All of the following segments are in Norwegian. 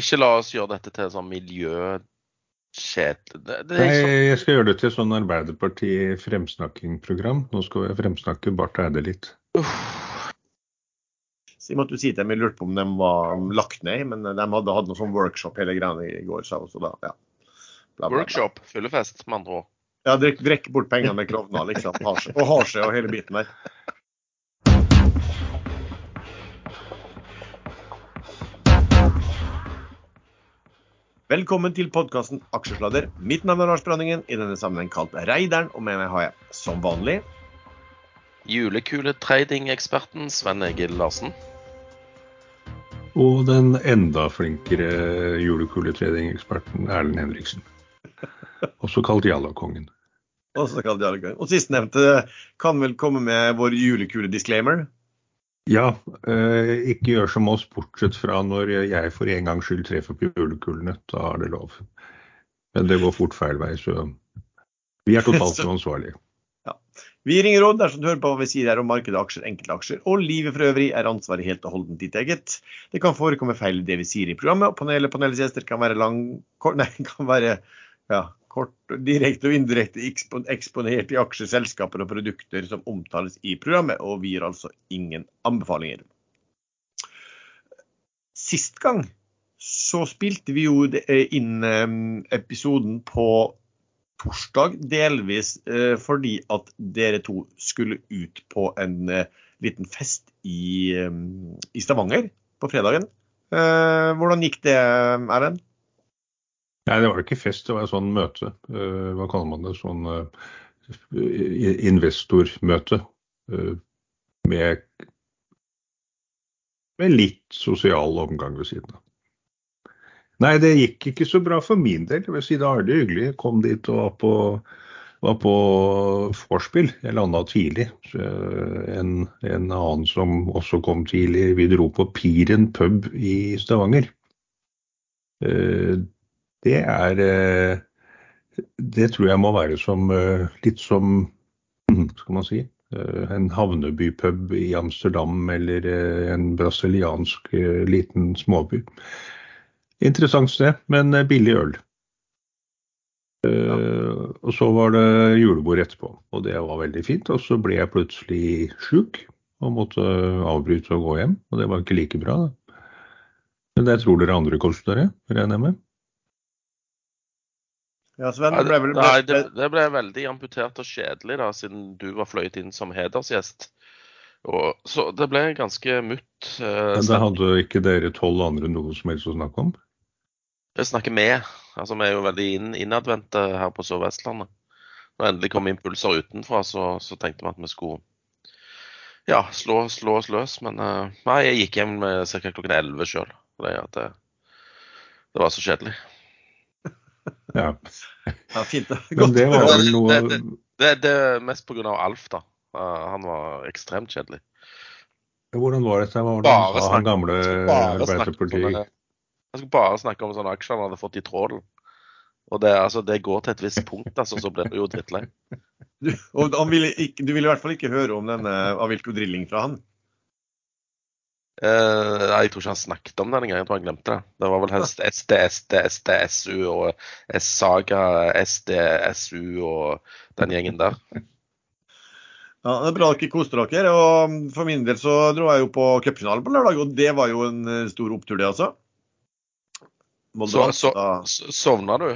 ikke la oss gjøre dette til sånn. Det, det Nei, sånn, jeg skal gjøre det til sånn Arbeiderparti-fremsnakking-program. Nå skal jeg fremsnakke Barth Eide litt. Så jeg måtte jo si til dem, jeg lurte på om de var lagt ned, men de hadde hatt noe sånn workshop hele greia i går. Så så da, ja. Bla, bla, bla. workshop, fyllefest, med andre ord. Ja, drikke drikk bort pengene med klovner, liksom. Har Og har seg og hele biten der. Velkommen til podkasten Aksjesladder. Mitt navn er Lars Branningen, i denne sammenheng kalt Reideren, og med meg har jeg som vanlig Julekuletradingeksperten Sven Egil Larsen. Og den enda flinkere julekuletradingeksperten Erlend Henriksen. Også kalt Jallakongen. også kalt Gang. Og sistnevnte kan vel komme med vår julekule-disclaimer. Ja, eh, ikke gjør som oss, bortsett fra når jeg for en gangs skyld treffer på julekulene. Da er det lov. Men det går fort feil vei, så vi er totalt uansvarlige. Vi ringer råd dersom du hører på hva vi sier her om markedet, aksjer, enkeltaksjer og livet for øvrig, er ansvaret helt og holdent ditt eget. Det kan forekomme feil i det vi sier i programmet, og panelet panelets gjester kan være lang, nei, kan være ja, kort, direkte og indirekte eksponert i aksjeselskaper og produkter som omtales i programmet, og vi gir altså ingen anbefalinger. Sist gang så spilte vi jo eh, inn eh, episoden på torsdag, delvis eh, fordi at dere to skulle ut på en liten fest i, i Stavanger på fredagen. Hvordan gikk det, Erlend? Nei, det var ikke fest, det var et sånn møte. Eh, hva kaller man det? Sånn eh, investormøte. eh, med, med litt sosial omgang ved siden av. Nei, det gikk ikke så bra for min del. Jeg vil si Det var veldig hyggelig. Jeg kom dit og var på, var på vorspiel. Jeg landa tidlig. En, en annen som også kom tidlig. Vi dro på Piren pub i Stavanger. Det er eh, Det tror jeg må være som eh, litt som skal man si eh, en havnebypub i Amsterdam eller en brasiliansk liten småby. Interessant sted, men billig øl. Ja. Og så var det julebord etterpå, og det var veldig fint. Og så ble jeg plutselig sjuk og måtte avbryte og gå hjem, og det var ikke like bra. Da. Men det tror dere andre koste dere, regner jeg med? Ja, Sven, det ble vel Nei, det, det ble veldig amputert og kjedelig, da, siden du var fløyet inn som hedersgjest. Og, så det ble ganske mutt. eh, Men det hadde ikke dere tolv andre noe som helst å snakke om? Jeg snakker med. Altså, vi er jo veldig inn, innadvendte her på Sør-Vestlandet. Når endelig kom impulser utenfra, så, så tenkte vi at vi skulle ja, slå, slå oss løs. Men eh, nei, jeg gikk hjem ca. klokken 11 sjøl. Det, det var så kjedelig. Ja. Ja, fint. Men det var vel Det- noe det- Det, det er mest pga. Alf, da. Eh, han var ekstremt kjedelig. Hvordan var det Hva var det Bare han snakke, han gamle Arbeiderpartiet? Han skulle bare snakke om sånne aksjer han hadde fått i trålen. Og det, altså, det går til et visst punkt, altså, så blir du jo drittlei. Du, og ville ikke, du ville i hvert fall ikke høre om denne Avilko Drilling fra han? Nei, jeg tror ikke han snakket om det engang. Jeg tror han glemte det. Det var vel helst SD, SD, SD, SU og S-Saga, SD, SU og den gjengen der. Ja, Det er bra dere koser dere. og For min del så dro jeg jo på cupfinalen på lørdag, og det var jo en eh, stor opptur, det altså. Molde Så, så, sovna du?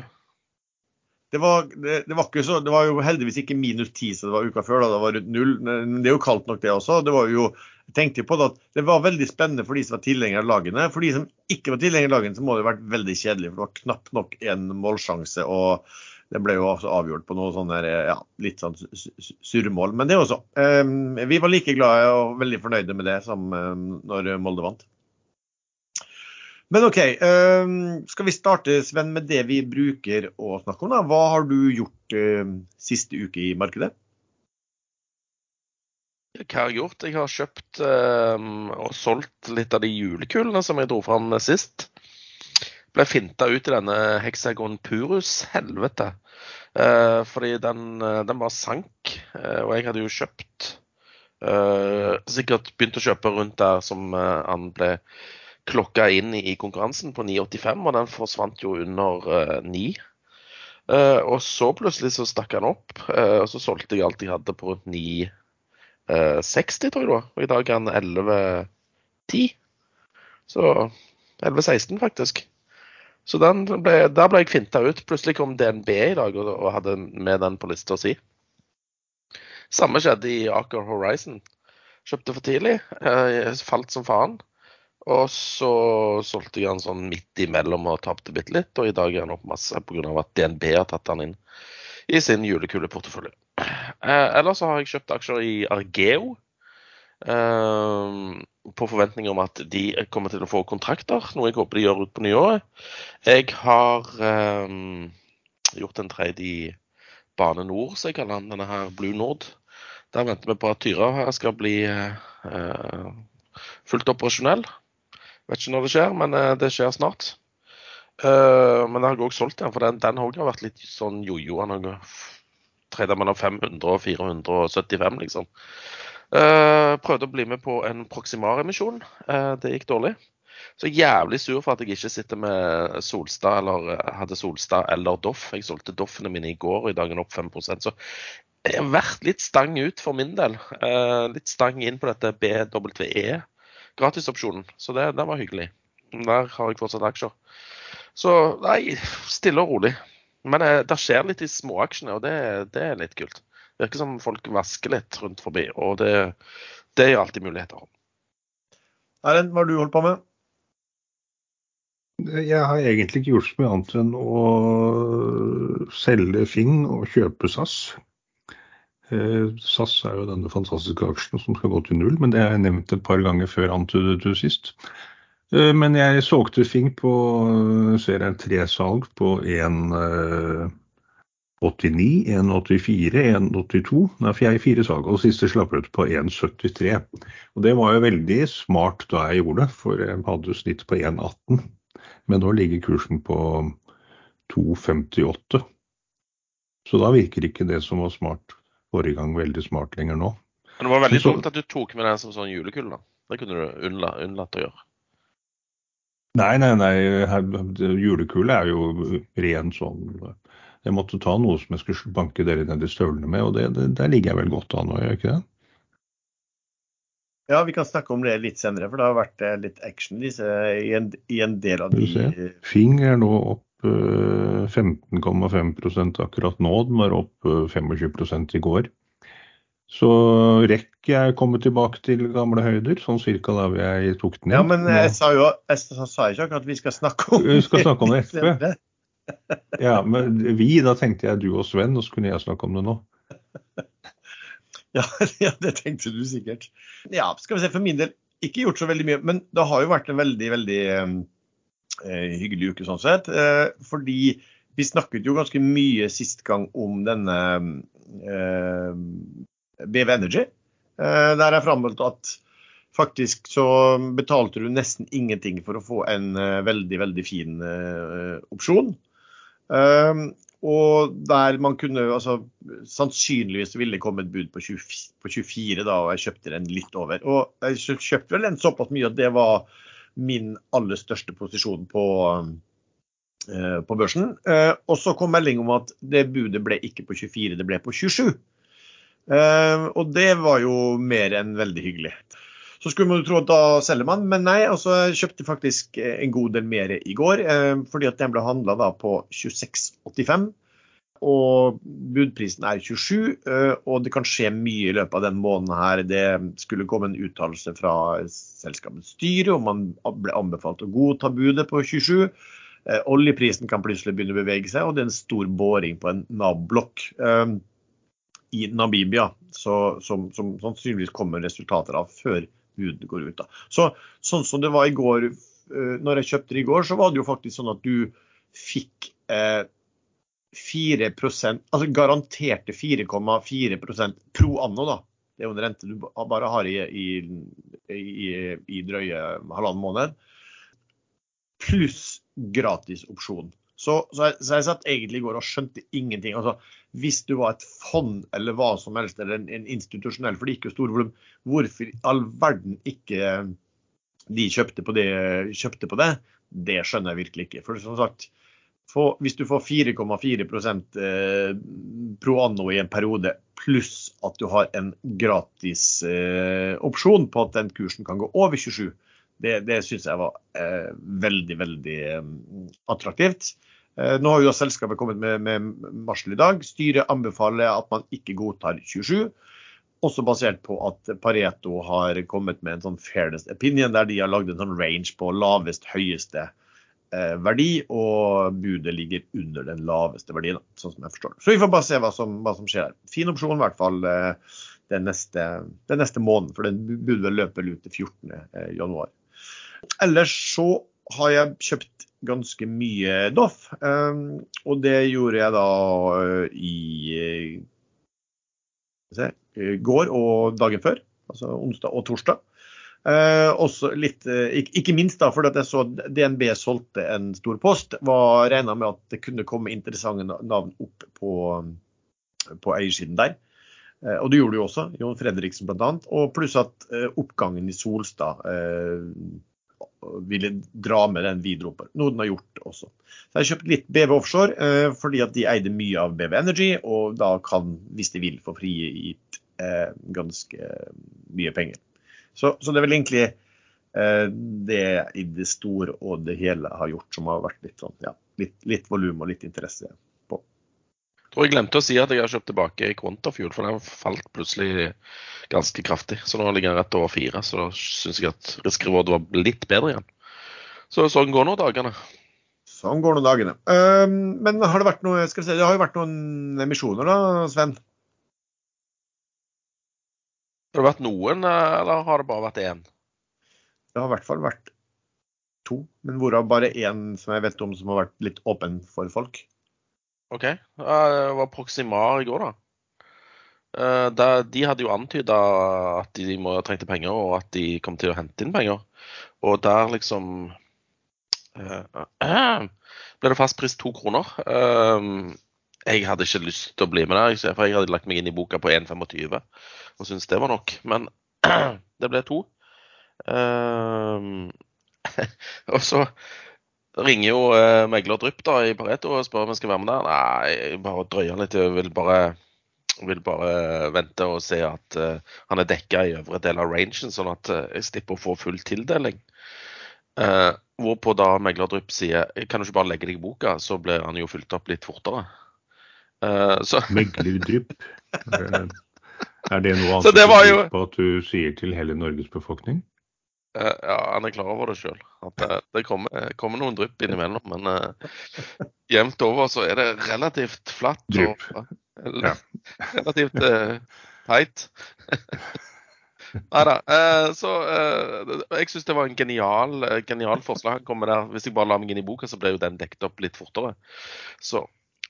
Det var, det, det var ikke så, det var jo heldigvis ikke minus ti som det var uka før. da, Det var rundt null. Men det er jo kaldt nok, det også. Det var jo, tenkte jo på at det var veldig spennende for de som var tilhengere av lagene. For de som ikke var tilhengere av lagene, så må det ha vært veldig kjedelig. For det var knapt nok en målsjanse. Og det ble jo også avgjort på noe sånn ja, litt sånn su- su- Men det også. Eh, vi var like glade og veldig fornøyde med det som eh, når Molde vant. Men OK, eh, skal vi starte Sven, med det vi bruker å snakke om? da? Hva har du gjort siste uke i markedet? Hva har jeg gjort? Jeg har kjøpt eh, og solgt litt av de julekulene som jeg dro fram sist. Ble finta ut i denne Hexagon Purus-helvete. Uh, fordi den, eh, den bare sank. Uh, og jeg hadde jo kjøpt Uh, Sikkert begynt å kjøpe rundt der som uh, han ble klokka inn i konkurransen på 9,85, og den forsvant jo under uh, 9. Uh, og så plutselig så stakk han opp, og så solgte jeg alt jeg hadde på rundt 9,60, tror jeg. Og i dag er han 11,10. Så 11,16 faktisk. Så ble, der ble jeg finta ut. Plutselig kom DNB i dag og, og hadde med den på lista si. Samme skjedde i Aker Horizon. Kjøpte for tidlig, eh, falt som faen. Og så solgte jeg den sånn midt imellom og tapte bitte litt. Og i dag er den opp masse pga. at DNB har tatt den inn i sin julekuleportefølje. Eh, ellers så har jeg kjøpt aksjer i Argeo. Eh, på forventning om at de kommer til å få kontrakter, noe jeg håper de gjør ut på nyåret. Jeg har eh, gjort en tredje i Bane Nor, som jeg kaller den, denne her Blue Nord. Der venter vi på at Tyra her skal bli eh, fullt operasjonell. Vet ikke når det skjer, men eh, det skjer snart. Uh, men jeg har òg solgt den, for den, den har vært litt sånn jojo. Han har treda mellom 500 og 475, liksom. Uh, prøvde å bli med på en Proximar-emisjon. Uh, det gikk dårlig. Så jævlig sur for at jeg ikke sitter med Solstad eller eh, hadde Solstad eller Doff. Jeg solgte Doffene mine i går, og i dag er den opp 5% Så jeg har vært litt stang ut for min del. Uh, litt stang inn på dette BWE, gratisopsjonen. Så det, det var hyggelig. Der har jeg fortsatt aksjer. Så nei, stille og rolig. Men det skjer litt i småaksjene, og det, det er litt kult virker som folk vasker litt rundt forbi, og det, det gir alltid muligheter. Erlend, hva har du holdt på med? Jeg har egentlig ikke gjort så mye annet enn å selge Fing og kjøpe SAS. Eh, SAS er jo denne fantastiske aksjen som skal gå til null, men det har jeg nevnt et par ganger før antydet du sist. Eh, men jeg solgte Fing på ser jeg, tre salg på 1,89, 1,84, 1,82. Nei, jeg fire salg, og siste slapp ut på 1,73. Og Det var jo veldig smart da jeg gjorde det, for jeg hadde snitt på 1,18. Men nå ligger kursen på 2,58. Så da virker ikke det som var smart forrige gang, veldig smart lenger nå. Men det var veldig dumt at du tok med den som sånn julekull, da. Det kunne du unnlatt å gjøre. Nei, nei, nei. Julekule er jo ren sånn jeg måtte ta noe som jeg skulle banke dere ned i støvlene med, og det, det, der ligger jeg vel godt an nå, gjør jeg ikke det? Ja, vi kan snakke om det litt senere, for det har vært eh, litt action i, en, i en del av de Fing er nå opp 15,5 eh, akkurat nå. Den var opp 25 eh, i går. Så REC er komme tilbake til gamle høyder, sånn cirka da jeg tok den igjen Ja, men jeg sa jo jeg sa ikke akkurat at vi skal snakke om det. Vi skal snakke om det etterpå. Ja, men vi, da tenkte jeg du og Sven, og så kunne jeg snakke om det nå. Ja, ja, det tenkte du sikkert. Ja, skal vi se, for min del ikke gjort så veldig mye. Men det har jo vært en veldig, veldig eh, hyggelig uke sånn sett. Eh, fordi vi snakket jo ganske mye sist gang om denne eh, BV Energy. Eh, der jeg framholdt at faktisk så betalte du nesten ingenting for å få en eh, veldig, veldig fin eh, opsjon. Um, og der man kunne altså, Sannsynligvis ville det komme et bud på, 24, på 24, da, og jeg kjøpte den litt over. Og jeg kjøpte vel den såpass mye at det var min aller største posisjon på, på børsen. Og så kom melding om at det budet ble ikke på 24, det ble på 27. Uh, og det var jo mer enn veldig hyggelig. Så skulle man jo tro at da selger man, men nei. altså Jeg kjøpte faktisk eh, en god del mer i går, eh, fordi at den ble handla på 26,85. Og budprisen er 27, eh, og det kan skje mye i løpet av den måneden her. Det skulle komme en uttalelse fra selskapets styre om man ble anbefalt å godta budet på 27. Oljeprisen kan plutselig begynne å bevege seg, og det er en stor boring på en Nav-blokk i Namibia, så, som, som sannsynligvis kommer resultater av før bud går ut. Da. Så, sånn som det var i går, uh, når jeg kjøpte det i går, så var det jo faktisk sånn at du fikk eh, 4% altså garanterte 4,4% pro anno. da. Det er jo en rente du bare har i, i, i, i drøye halvannen måned. Pluss gratis opsjon. Så, så, jeg, så, jeg, satt egentlig i går og skjønte ingenting. Altså, hvis du var et fond eller hva som helst, eller en, en institusjonell, for det gikk jo stor volum, hvorfor i all verden ikke de kjøpte på det, kjøpte på det, det skjønner jeg virkelig ikke. For som sagt, for, hvis du får 4,4 eh, pro anno i en periode, pluss at du har en gratis eh, opsjon på at den kursen kan gå over 27, det, det syns jeg var eh, veldig, veldig eh, attraktivt. Eh, nå har jo selskapet kommet med, med varsel i dag. Styret anbefaler at man ikke godtar 27. Også basert på at Pareto har kommet med en sånn fairness opinion, der de har lagd en sånn range på lavest, høyeste eh, verdi, og budet ligger under den laveste verdien, sånn som jeg forstår det. Så vi får bare se hva som, hva som skjer her. Fin opsjon i hvert fall eh, den, neste, den neste måneden, for den budet løper ut til 14. Eh. Ellers så har jeg kjøpt ganske mye Doff, eh, og det gjorde jeg da eh, i se, går og dagen før, altså onsdag og torsdag. Eh, også litt, eh, ikke minst da, fordi jeg så DNB solgte en stor post, var regna med at det kunne komme interessante navn opp på, på eiersiden der. Eh, og det gjorde det jo også, Jon Fredriksen bl.a. Og pluss at eh, oppgangen i Solstad eh, ville dra med den videre oppover. Noe den har gjort også. Så jeg har kjøpt litt BV Offshore eh, fordi at de eide mye av BV Energy, og da kan, hvis de vil, få frigitt eh, ganske mye penger. Så, så, det er vel egentlig eh, det i det store og det hele har gjort som har vært litt sånn, ja, litt, litt volum og litt interesse på. Jeg tror jeg glemte å si at jeg har kjøpt tilbake Quantafuel, for den falt plutselig ganske kraftig. Så nå ligger den rett over fire, så da syns jeg at risikorådet var litt bedre igjen. Så sånn går nå dagene. Sånn går nå dagene. Um, men har det vært noe skal vi se, Det har jo vært noen emisjoner da, Sven? Har det vært noen, eller har det bare vært én? Det har i hvert fall vært to, men hvorav bare én som jeg vet om som har vært litt åpen for folk. OK. Det var Proximar i går, da. Eh, de hadde jo antyda at de trengte penger, og at de kom til å hente inn penger. Og der liksom ble det fastpris to kroner. Uh, jeg hadde ikke lyst til å bli med der, for jeg hadde lagt meg inn i boka på 1,25 og syntes det var nok. Men det ble to. Uh, og så ringer jo eh, megler Drypp da, i Pareto og spør om jeg skal være med der. Nei, jeg bare drøyer litt. Jeg vil bare, vil bare vente og se at uh, han er dekka i øvre del av rangen, sånn at jeg slipper å få full tildeling. Uh, hvorpå da megler sier kan du ikke bare legge deg i boka, så blir han jo fylt opp litt fortere. Eh, så... Meglerdrypp? Er det noe annet jo... på at du sier til hele Norges befolkning? Eh, ja, han er klar over det sjøl. At uh, det kommer, kommer, noen drypp innimellom. Men eh, jevnt over så er det relativt flatt. Drypp. Og, ja. relativt teit. Nei da. så jeg syns det var en genial, genial forslag. Hvis jeg bare la meg inn i boka, så ble jo den dekket opp litt fortere. Så,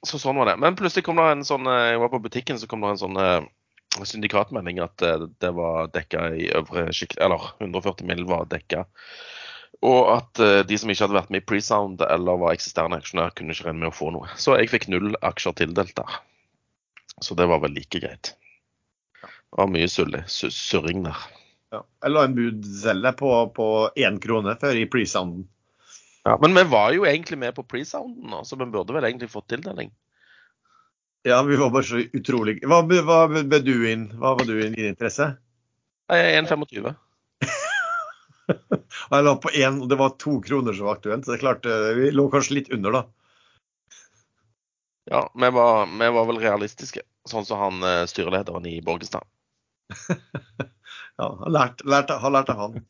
så sånn var det. Men plutselig kom det en sånn Jeg var på butikken, så kom det en sånn syndikatmelding at eh, det var dekka i øvre sjikt, eller 140 mill. var dekka. Og at eh, de som ikke hadde vært med i Presound eller var eksisterende aksjonær, kunne ikke regne med å få noe. Så jeg fikk null aksjer tildelt der. Så det var vel like greit. Det var mye surring der. Ja. Jeg la en budselle på, på én krone før i pre-sounden. Ja, men vi var jo egentlig med på pre-sounden, så vi burde vel egentlig fått tildeling. Ja, vi var bare så utrolig Hva, hva ble du inn? Hva var du inn i interesse? 1,25. jeg la på én, og det var to kroner som var aktuelt. Så det er klart, eh, vi lå kanskje litt under, da. Ja, vi var, vi var vel realistiske, sånn som han eh, styrelederen i Borgestad. ja, har lært, lært, har lært av han.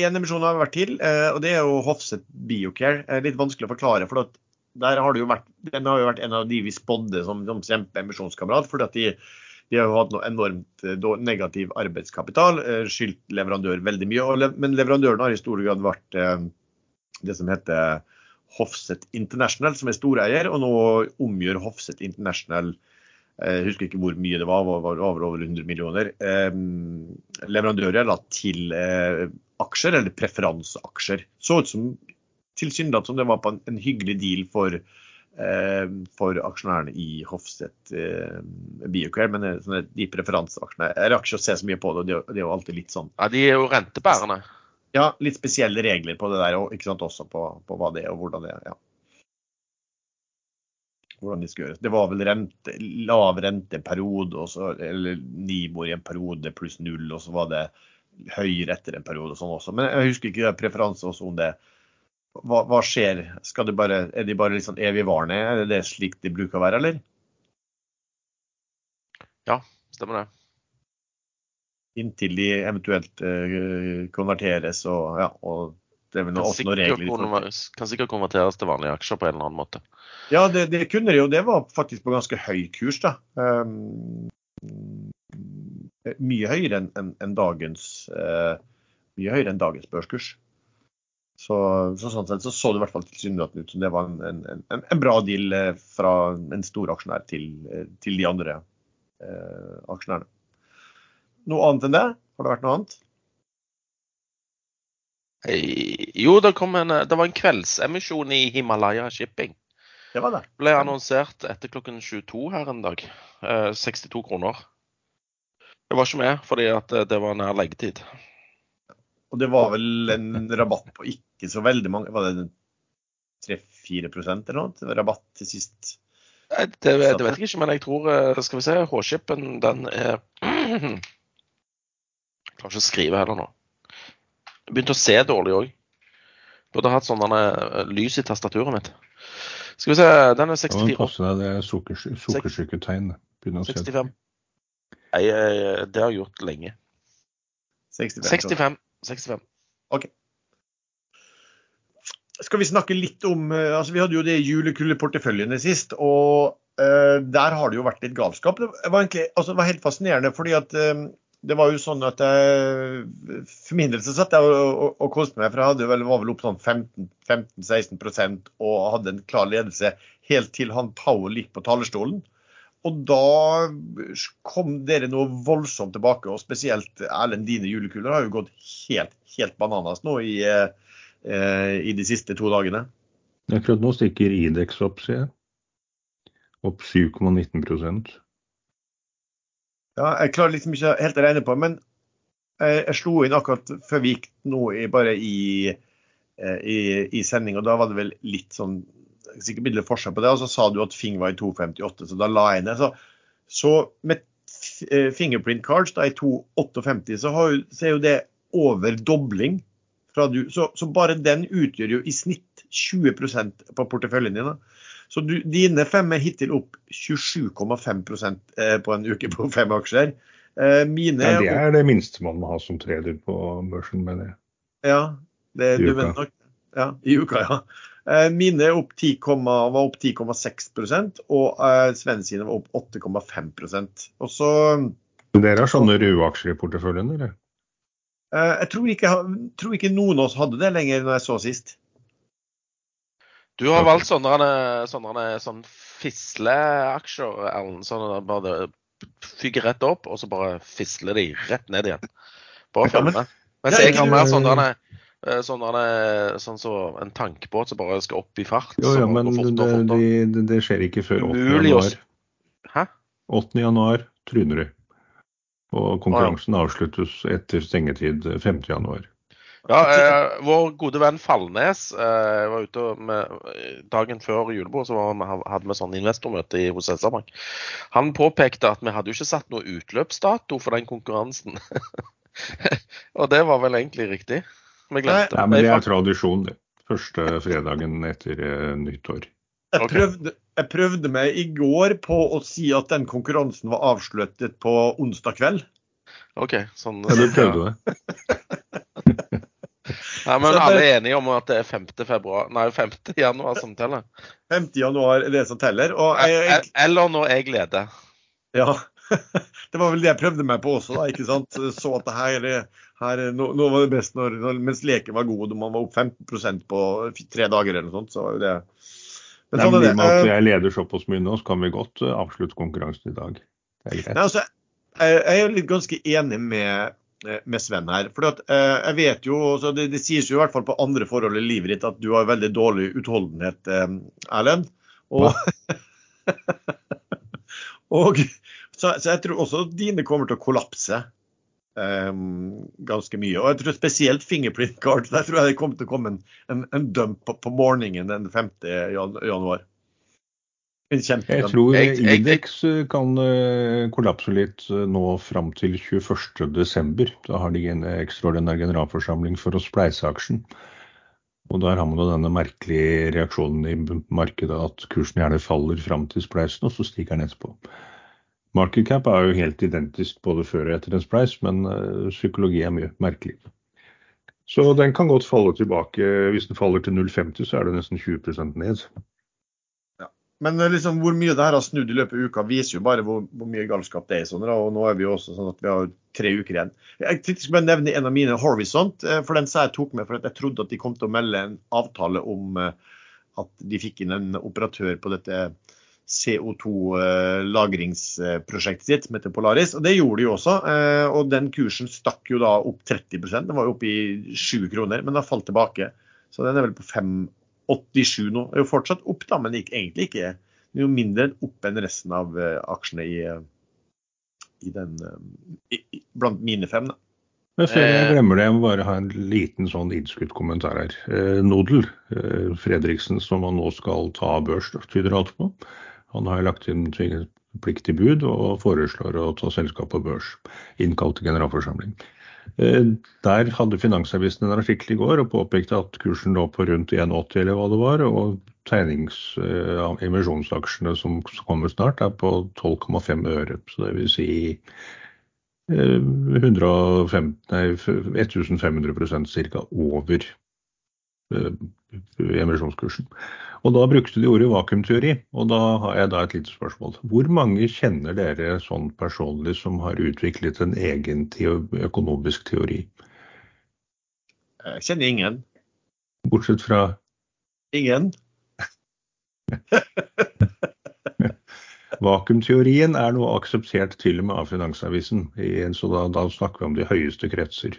En emisjon har vært til, eh, og det er jo Hofset Biocare. Litt vanskelig å forklare. for at der har det jo vært, den har jo vært en av de vi spådde som, som kjempeemisjonskamerat. fordi at de, de, har jo hatt noe enormt eh, negativ arbeidskapital, eh, skyldt leverandør veldig mye. Men leverandøren har i stor grad vært eh, det som heter Hofset International, som er storeier. Og nå omgjør Hofset International jeg husker ikke hvor mye det var, det var over over 100 millioner. Eh, leverandører til eh, aksjer, eller preferanseaksjer. Så ut som tilsynelatende som det var på en, en hyggelig deal for, eh, for aksjonærene i Hofstedt eh, Biocare. Men de preferanseaksjene er ikke å se så mye på det. Det, det er jo alltid litt sånn. Ja, De er jo rentebærende. Ja, litt spesielle regler på det der og ikke sant, også på, på hva det er og hvordan det er. Ja. Hvordan de skal gjøres. Det var vel rente, lav renteperiode, og så, eller Nibor i en periode pluss null, og så var det høyere etter en periode og sånn også. Men jeg husker ikke preferanse også om det. Hva, hva skjer? Det bare, er de bare sånn evigvarende? Er det slik de bruker å være, eller? Ja, stemmer det. Inntil de eventuelt eh, konverteres og ja. og det er vel Kan sikkert, regler. konver- kan sikkert konverteres til vanlige aksjer på en eller annen måte. Ja, det, det kunne det jo. Det var faktisk på ganske høy kurs, da. Um, mye høyere enn en, en dagens uh, mye høyere enn dagens børskurs. Så, så sånn sett så, så det i hvert fall tilsynelatende ut som det var en, en, en, bra deal eh, fra en stor aksjonær til, eh, til de andre uh, aksjonærene. Noe annet enn det? Har det vært noe annet? Jo, det, kom en, det var en kveldsemisjon i Himalaya Shipping. Det var det. Ble annonsert etter klokken 22 her en dag. Eh, 62 kroner. Jeg var ikke med fordi at det- det var nær leggetid. Og det var vel en rabatt på ikke så veldig mange Var det 3-4% eller noe? Rabatt til sist. Nei, Det, det vet jeg ikke, men jeg tror eh, Skal vi se, H-shipen den er Jeg klarer ikke å skrive heller nå. Begynte å se dårlig òg. Burde hatt sånn eh, lys i tastaturet mitt. Skal vi se, den er Da må 64. passe deg det er sukkersyketegn. Begynne å se 65. Nei, eh, det har jeg gjort lenge. 65. 65. 65. Skal vi snakke litt om eh, altså Vi hadde jo det julekulleporteføljene sist, og eh, der har det jo vært litt galskap. Det var, egentlig, altså, det var helt fascinerende, fordi at det var jo sånn at jeg, For min del så satt jeg og, og, og koste meg, for jeg hadde vel, var vel opp sånn 15-16 og hadde en klar ledelse helt til han Powell gikk på talerstolen. Og da kom dere noe voldsomt tilbake, og spesielt Erlend, dine julekuler har jo gått helt, helt bananas nå i, eh, i de siste to dagene. Akkurat nå stikker Idex opp, ser jeg. Opp 7,19 Ja, jeg klarer liksom ikke helt å regne på, men jeg, jeg slo inn akkurat før vi gikk nå i, bare i, eh, i, i sending, og da var det vel litt sånn sikkert billig forskjell på det, og så sa du at Fing var i 2,58, så da la jeg ned. Så, så med eh, fingerprint cards da i 2,58, så, så er jo det over dobling. Fra du, så, så bare den utgjør jo i snitt 20% på porteføljen din. da. Så du, dine fem er hittil opp 27,5 eh, på en uke på fem aksjer. Eh, Mine Ja, det er det minste man må ha som trader på børsen, mener jeg. Ja, det, I du uka. nok ja, i uka, ja. Eh, Mine er opp 10, var opp 10,6 og eh, Sven sine var opp 8,5% Og så Dere har sånne røde aksjer i porteføljen, eller? eh, Jeg tror ikke, tror ikke noen av oss hadde det lenger når jeg så sist. Du har valgt sånne, sånne, sånne fisleaksjer, Erlend. Sånn at det bare fyker rett opp, og så bare fisler de rett ned igjen. Bare følg med. Mens jeg har mer sånne Sånn sånn som en tankbåt som bare skal opp i fart. Jo, ja, men det, fortere fortere. det, det skjer ikke før 8. Januar. Hæ? 8. januar tryner de. Og konkurransen avsluttes etter stengetid 5. januar. Ja, eh, vår gode venn Fallnes eh, var ute med, dagen før julebord, så var, vi- hadde vi sånn investormøte hos SR-Bank. Han påpekte at vi hadde jo ikke satt noe utløpsdato for den konkurransen. og det var vel egentlig riktig. Vi glemte Ja, men det er tradisjon, det. Første fredagen etter eh, nyttår. Jeg prøvde, jeg prøvde meg i går på å si at den konkurransen var avsluttet på onsdag kveld. OK. Sånn, Ja, du prøvde det. Ja, men Så alle er enige om at det er 5. februar, nei, 5. januar som teller. 5. januar er det som teller. Og jeg, jeg, Eller når jeg leder. Ja. Det var vel det jeg prøvde meg på også, da. ikke sant? Så at det her, her nå, nå var det best når, når, mens leken var god og man var opp 15 på tre dager eller noe sånt. Så var det Men Nei, sånn men er I det. og med at jeg leder såpass mye nå, så kan vi godt eh, avslutte konkurransen i dag. Det er Nei, altså, jeg jeg er jo litt ganske enig med, med Sven her. For jeg vet jo, så det, det sies jo i hvert fall på andre forhold i livet ditt at du har veldig dårlig utholdenhet, eh, Erlend. Og, og så, så jeg tror også at dine kommer til å kollapse. eh, ganske mye. Og jeg tror spesielt fingerprint card. Der tror jeg det kommer til å komme en, en, en dump på, på morgenen den 5. Januar. Jeg tror Idex eh, kan eh, kollapse litt eh, nå fram til 21.12. Da har de en ekstraordinær generalforsamling for å spleise aksjen. Og der har man jo denne merkelige reaksjonen i markedet at kursen gjerne faller fram til spleisen, og så stiger den etterpå. Market cap er jo helt identisk både før og etter en spleis, men psykologi er mye merkelig. Så den kan godt falle tilbake. Hvis den faller til 0,50, så er det nesten 20% ned. Men eh, liksom, hvor mye det her har snudd i løpet av uka, viser jo bare hvor, hvor mye galskap det er. Sånn, og nå er vi jo også sånn at vi har tre uker igjen. Jeg skal bare nevne en av mine Horizont, eh, for den sa jeg tok med for at jeg trodde at de kom til å melde en avtale om eh, at de fikk inn en operatør på dette CO2-lagringsprosjektet sitt, som heter Polaris. Og det gjorde de jo også. Og den kursen stakk jo da opp 30% Den var jo oppe i 7 kroner, men har falt tilbake. Så den er vel på 5,87 nå. Er jo fortsatt opp, da, men ikke, egentlig ikke. det er jo mindre enn opp enn resten av eh, aksjene i, eh, i den eh, i, Blant mine fem, da. Men før jeg glemmer det, jeg må bare ha en liten sånn innskutt kommentar her. Eh, Nodel eh, Fredriksen, som han nå skal ta børs, tyder alt på. Han har lagt inn pliktig bud og foreslår å ta selskap på børs. Innkalt til generalforsamling. Eh, Der hadde Finansavisen en artikkel i går og påpekte at kursen lå på rundt 1,80 eller hva det var. Og tegnings- eh, som kommer snart er på 12,5 øre. Så det vil si eh, 105, nei, 1500 ca. over eh, emisjonskursen. Og da brukte de ordet vakuumteori, og da har jeg da et lite spørsmål. Hvor mange kjenner dere sånn personlig som har utviklet en egen økonomisk teori? Jeg kjenner ingen. Bortsett fra Ingen. vakuumteorien er noe akseptert til og med av Finansavisen, så da, da snakker vi om de høyeste kretser.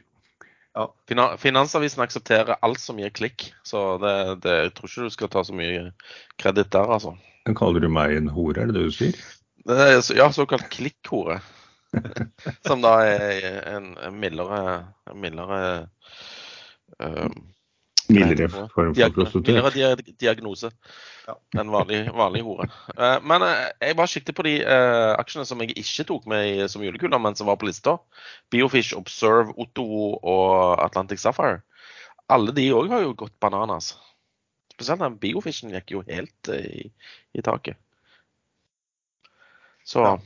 Fina- Finansavisen aksepterer alt som gir klikk, så det, det, jeg tror ikke du skal ta så mye kreditt der, altså. Men kaller du meg en hore, er det det du sier? Er, ja, såkalt klikkhore. Som da er en, mildere, mildere eh, Mildere form for prostituert. mildere diagnose Ja. enn vanlig, vanlig hore. Eh, men eh, jeg bare sikter på de eh, aksjene som jeg ikke tok med som julekuler, men som var på lista. Biofish, Observe, Otto og Atlantic Sapphire. Alle de òg har jo gått bananas. Spesielt den Biofishen gikk jo helt i, i taket. Så Ja.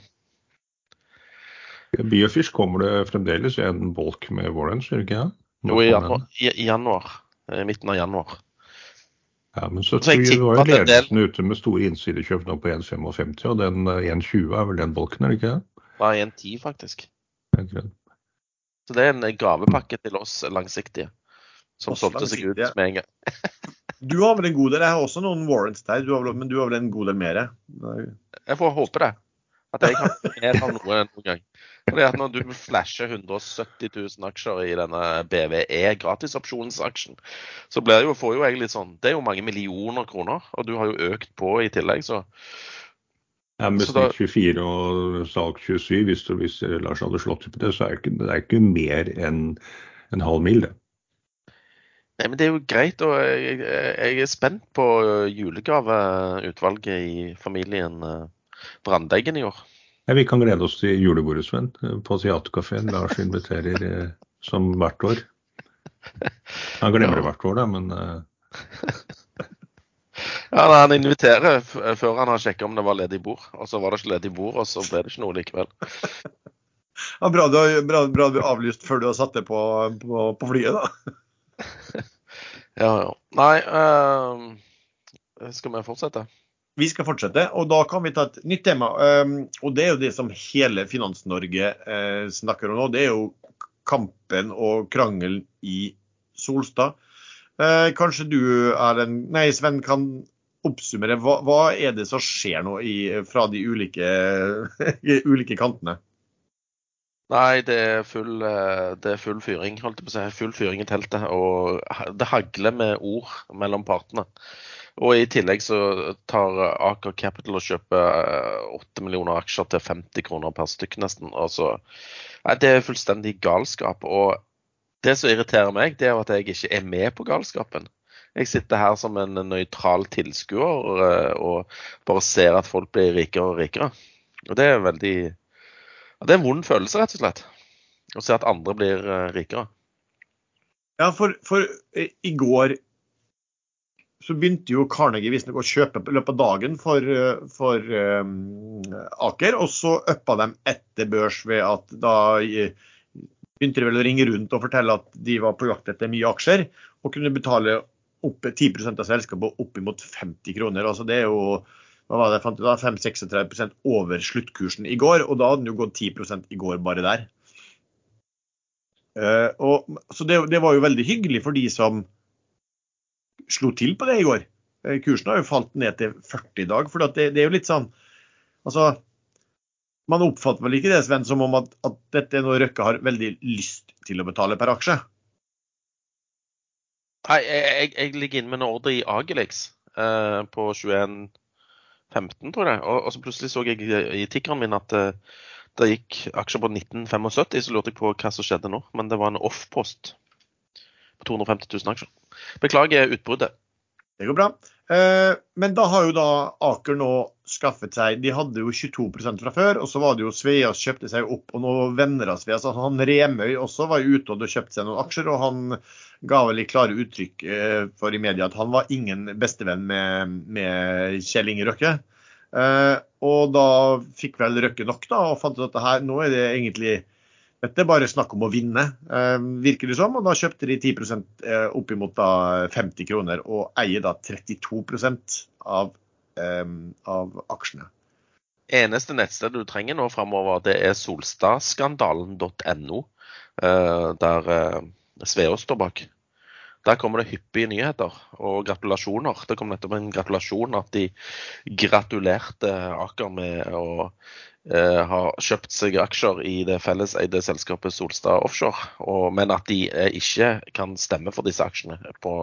Biofish kommer det fremdeles i en bolk med Warrens, gjør det ikke det? jo, i januar, i, i januar. Eh, Midten av januar. Ja, men så Så jeg vi tipper var jo ledelsen del- ute med store innsidekjøp nå på 1,55, og den eh, 1,20 er vel den bolken, er det ikke det? Var 1,10 faktisk. Det det? Så det er en gavepakke til oss langsiktige. Som Oss solgte seg ut med en gang. Du har vel en god del? Jeg har også noen warrants der, du har vel, men du har vel en god del mer? Jeg får håpe det. At jeg kan mer av noe noen gang. Fordi at Når du flasher 170 000 aksjer i denne BVE gratisopsjonsaksjen, så blir jo, får jo jeg litt sånn Det er jo mange millioner kroner, og du har jo økt på i tillegg, så Ja, med snitt 24 og salg 27, hvis, du, hvis Lars hadde slått på det, så er det ikke, det er ikke mer enn en halv mil, det. Nei, men det er jo greit, og jeg, jeg er spent på julegaveutvalget i familien eh, Brandeggen i år. Ja, vi kan glede oss til julebordet, Sven, på Theatercaféen. Lars inviterer eh, som hvert år. Han glemmer det hvert år, da, men eh, Ja, Han inviterer før han har sjekka om det var ledig bord, og så var det ikke ledig bord, og så ble det ikke noe likevel. Ja, bra, du har, bra, bra du har avlyst før du har satt deg på, på, på flyet, da. Ja, ja. Nei, øh, skal vi fortsette? Vi skal fortsette, og da kan vi ta et nytt tema. Um, og det er jo det som hele Finans-Norge eh, snakker om nå. Det er jo kampen og krangelen i Solstad. Eh, kanskje du Erlend, nei Sven, kan oppsummere. Hva, hva er det som skjer nå i, fra de ulike, ulike kantene? Nei, det er, full, eh, det er full fyring, holdt jeg på å si. Full fyring i teltet. Og det hagler med ord mellom partene. Og i tillegg så tar Aker Capital og kjøper 8 millioner aksjer til 50 kroner per stykk nesten. Altså, nei, det er fullstendig galskap. Og det som irriterer meg, det er at jeg ikke er med på galskapen. Jeg sitter her som en nøytral tilskuer og bare ser at folk blir rikere og rikere. Og det er veldig Det er en vond følelse, rett og slett. Å se at andre blir rikere. Ja, for, for i går så begynte jo Carnegie visstnok å kjøpe i løpet av dagen for, for um, Aker. Og så uppa de etter børs ved at da begynte de vel å ringe rundt og fortelle at de var på jakt etter mye aksjer, og kunne betale opp 10% av selskapet oppimot 50 kroner. Altså det er jo hva var det, jeg fant da, 5-36 over sluttkursen i går, og da hadde den jo gått 10 i går bare der. Uh, og, så det, det, var jo veldig hyggelig for de som slo til på det i går. Uh, kursen har jo falt ned til 40 i dag. For det, det, er jo litt sånn Altså, man oppfatter vel ikke det Sven, som om at, at dette er noe Røkke har veldig lyst til å betale per aksje? Nei, jeg, jeg ligger inne med en ordre i Agelix eh, på 21,15, tror jeg. Og, og, så plutselig så jeg i tikkeren min at uh, det gikk aksjer på 1975, så lurte jeg på hva som skjedde nå. Men det var en off-post på 250 000 aksjer. Beklager utbruddet. Det går bra. Eh, men da har jo da Aker nå skaffet seg De hadde jo 22 fra før, og så var det jo Sveas kjøpte seg opp, og nå venner av Sveas. Altså han Remøy også var ute og kjøpte seg noen aksjer, og han ga vel i klare uttrykk eh, for i media at han var ingen bestevenn med, med Kjell Inge Røkke. Uh, og da fikk vel Røkke nok da, og fant ut at her, nå er det egentlig dette er bare snakk om å vinne, uh, virker det som. Og da kjøpte de 10 uh, eh, oppimot da 50 kroner, og eier da 32 av, um, av aksjene. Eneste nettsted du trenger nå framover, det er solstadskandalen.no, der Sveås står bak. Der kommer det hyppige nyheter og gratulasjoner. Det kom nettopp en gratulasjon at de gratulerte Aker med å eh, ha kjøpt seg aksjer i det felleseide selskapet Solstad Offshore, og, men at de eh, ikke kan stemme for disse aksjene på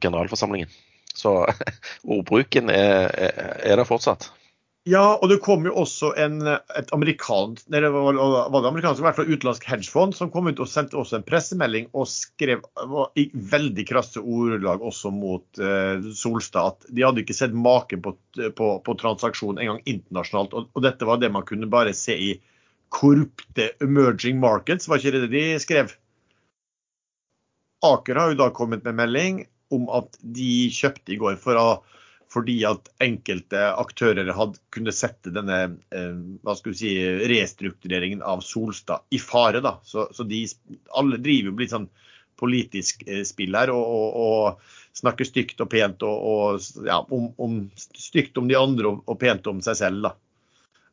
generalforsamlingen. Så ordbruken er, er der fortsatt. Ja, og det kom jo også en, et amerikansk, eller var det amerikansk, i hvert fall utenlandsk hedgefond som kom ut og sendte også en pressemelding og skrev i veldig krasse ordelag også mot eh, Solstad at de hadde ikke sett maken på, på, på transaksjon engang internasjonalt. Og, og, dette var det man kunne bare se i korrupte emerging markets, var ikke det de skrev? Aker har jo da kommet med melding om at de kjøpte i går for å fordi at enkelte aktører hadde kunne sette denne eh, hva skal vi si, restruktureringen av Solstad i fare. Da. Så, så de, alle driver jo litt sånn politisk eh, spill her og, og, og, snakker stygt og pent og, og ja, om, om, stygt om de andre og, pent om seg selv. Da.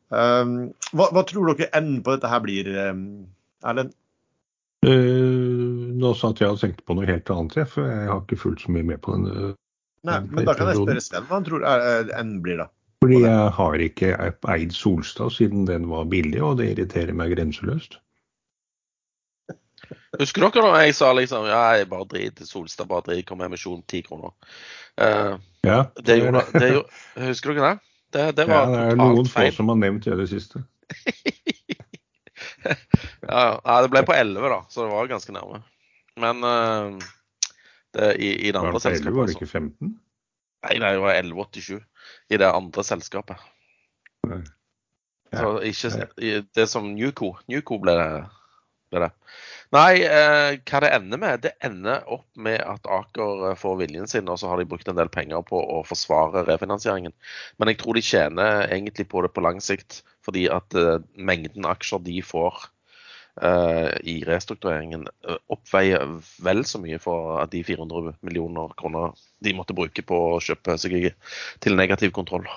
Um, hva, hva, tror dere enden på dette her blir, um, Erlend? Uh, nå satt jeg og tenkte på noe helt annet, for jeg har ikke fulgt så mye med på den Nei, men da kan jeg spørre Sven hva han tror enden blir, da. Fordi jeg har ikke eid Solstad siden den var billig, og det irriterer meg grenseløst. Husker dere da jeg sa liksom ja, jeg bare drit, Solstad bare drit, kom emisjon ti kroner. Uh, ja, det gjorde, det gjorde, husker dere det? Det, det var ja, det er noen få som har nevnt det i det siste. ja, det ble på 11, da, så det var ganske nærme. Men uh, det, i, i, det andre selskapet. Var det ikke 15? Nei, det var 1187 i det andre selskapet. Nei. Ja. Så ikke det som Newco. Newco ble det. Ble det. Nei, eh, hva det ender med? Det ender opp med at Aker får viljen sin, og så har de brukt en del penger på å forsvare refinansieringen. Men jeg tror de tjener egentlig på det på lang sikt, fordi at eh, mengden aksjer de får Eh, i restruktureringen eh, oppveier vel så mye for de 400 millioner kroner de måtte bruke på å kjøpe seg til negativ kontroll.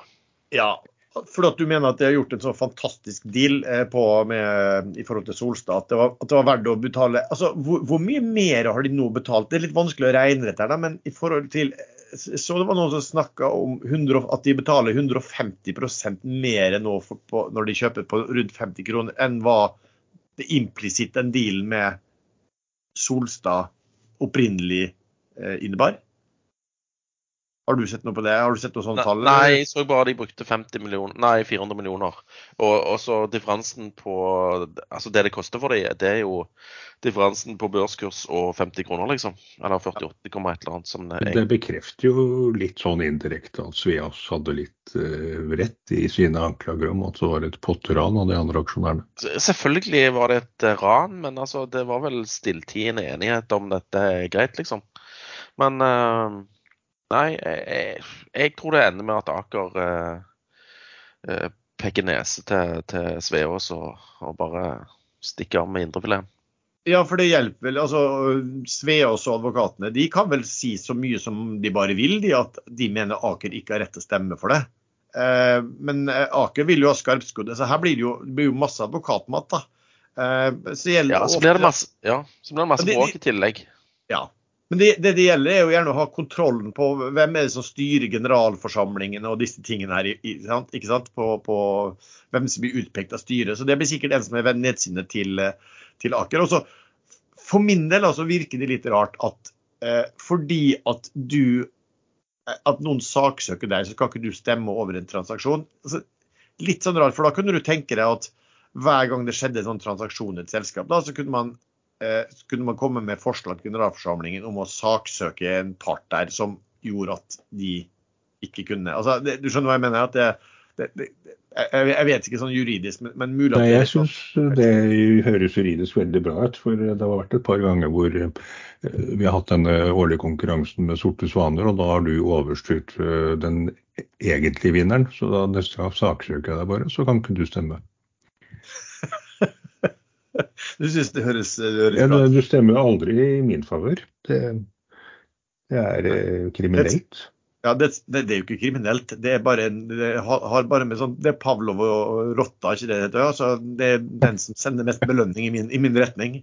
Ja, for at du mener at de har gjort en så fantastisk deal eh, med, i forhold til Solstad. At det var, at det var verdt å betale altså, hvor, hvor, mye mer har de nå betalt? Det er litt vanskelig å regne dette, men i forhold til så det var noen som snakka om 100, at de betaler 150% mer nå for, på, når de kjøper på rundt 50 kroner, enn hva det implisitt den dealen med Solstad opprinnelig eh, innebar? Har du sett noe på det? Har du sett noe sånt ne, tall? nei, jeg så bare de brukte 50 millioner, nei, 400 millioner. Og, og så differansen på Altså det det koster for dem, det er jo differansen på børskurs og 50 kroner, liksom. Eller 48, et eller annet. Som det Det er. bekrefter jo litt sånn indirekte at Sveas hadde litt uh, rett i sine anklager om at det var et potteran av de andre aksjonærene. Selvfølgelig var det et eh, ran, men altså, det var vel stilltiende enighet om dette er greit, liksom. Men eh, nei, jeg, jeg, tror det ender med at Aker eh, eh, peker nese til, til Sveås og, og bare stikker av med indrefilet. Ja, for det hjelper vel. altså Sveås og advokatene de kan vel si så mye som de bare vil, de at de mener Aker ikke har rett til å stemme for det. Eh, men eh, Aker vil jo ha skarpskuddet, så her blir det jo, det blir jo masse advokatmat. da. Eh, så Ja, så blir det masse, ja, så blir det masse bråk i tillegg. Ja. Men det, det det gjelder, er jo gjerne å ha kontrollen på hvem er det som styrer generalforsamlingen og disse tingene her. Ikke sant? På, på hvem som blir utpekt av styret. Så det blir sikkert en som er nedsinnet til, til Aker. Og så, for min del altså, virker det litt rart at eh, fordi at du eh, at noen saksøker deg, så skal ikke du stemme over en transaksjon. Altså, litt sånn rart, for da kunne du tenke deg at hver gang det skjedde en sånn transaksjon i et selskap, da, så kunne man kunne man komme med forslag til generalforsamlingen om å saksøke en part der som gjorde at de ikke kunne altså, det, Du skjønner hva jeg mener? at det, det, det jeg, jeg vet ikke sånn juridisk, men, men mulig at Nei, jeg syns det høres juridisk veldig bra ut. For det har vært et par ganger hvor eh, vi har hatt denne årlige konkurransen med Sorte svaner, og da har du overstyrt eh, den egentlige vinneren. Så da neste gang saksøker jeg deg bare, så kan ikke du stemme. Du syns det høres, det høres Ja, bra ut? du stemmer aldri i min favør. Det, det er eh, kriminelt. Ja, det, det, det er jo ikke kriminelt. Det er bare, det har, bare med sånn, det er Pavlov og rotta, ikke det det heter? Altså, det er den som sender mest belønning i min, i min retning.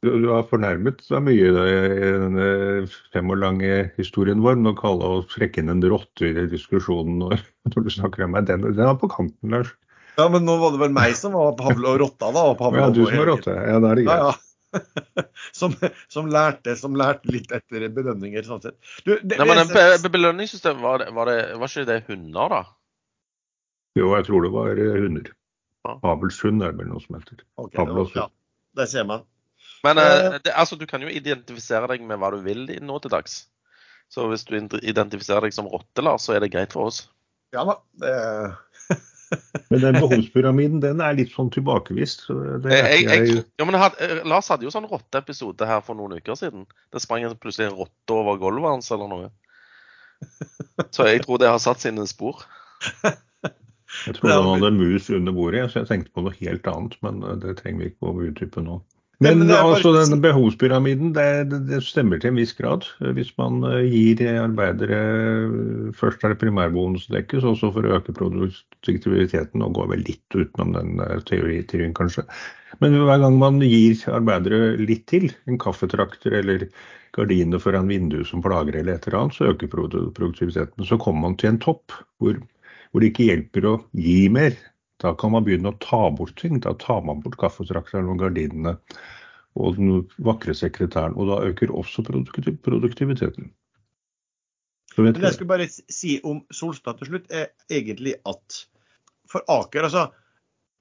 Du, du har fornærmet deg mye i denne fem år lange historien vår med å kalle oss en rotte i diskusjonen når, når du snakker om meg. Den, den er på kanten, Lars. Ja, men nå var det vel meg som var Pavlo og rotta, da. Og Pavlov Ja, du som var rotte. Ja, da er det greit. ja. som, som, lærte, som lærte litt etter belønninger, sånn sett. Du, det, Nei, men be- be- belønningssystem, var, det, var, det, var ikke det hunder, da? Jo, jeg tror det var eh, hunder. Ja. Abelshund er det vel noe som heter. Ok, det var- hund. ja, det ser man. Men Eh. eh, det, altså, du kan jo identifisere deg med hva du vil nå til dags. Så hvis du identifiserer deg som rotte, Lars, så er det greit for oss. Ja da. Det, Men den behovspyramiden den er litt sånn tilbakevist. så Det Jeg, er jeg, jeg, jeg, ja, men jeg hadde, eh, Lars hadde jo sånn rotteepisode her for noen uker siden. Det sprang plutselig en rotte over gulvet hans eller noe. Så jeg tror det har satt sine spor. jeg trodde han hadde mus under bordet, så jeg tenkte på noe helt annet. Men eh, det trenger vi ikke å utdype nå. Men, men det er bare- altså, denne behovspyramiden, det, det, stemmer til en viss grad. Hvis man eh, gir arbeidere Først er det primærbonusdekket, så for å øke produktiviteten, og går vel litt utenom den eh, teorien kanskje. Men hver gang man gir arbeidere litt til, en kaffetrakter eller gardiner foran vinduet som plager eller et eller annet, så øker produktiviteten. Så kommer man til en topp hvor, hvor det ikke hjelper å gi mer. Da kan man begynne å ta bort ting. Da tar man bort kaffetrakteren og gardinene og den vakre sekretæren. Og da øker også produktiviteten. Men det jeg skulle bare si om Solstad til slutt, er egentlig at for Aker altså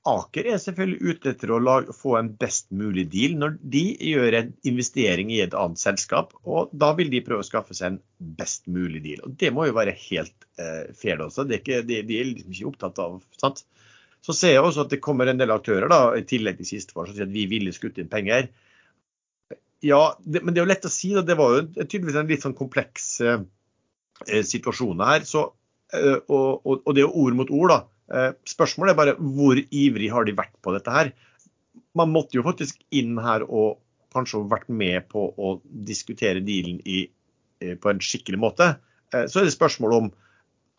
Aker er selvfølgelig ute etter å lage, få en best mulig deal når de gjør en investering i et annet selskap. og Da vil de prøve å skaffe seg en best mulig deal. og Det må jo være helt eh, fair også. Det er ikke, de, de er liksom ikke opptatt av sant? Så ser jeg også at det kommer en del aktører da, i tillegg til siste år, som sier at vi ville skutt inn penger. Ja, det, men det er jo lett å si. Da. Det var jo tydeligvis en litt sånn kompleks eh, eh, situasjon her. Så, eh, og, og, det er jo ord mot ord, da. Eh, spørsmålet er bare hvor ivrig har de vært på dette her. Man måtte jo faktisk inn her og kanskje vært med på å diskutere dealen i, eh, på en skikkelig måte. Eh, så er det spørsmål om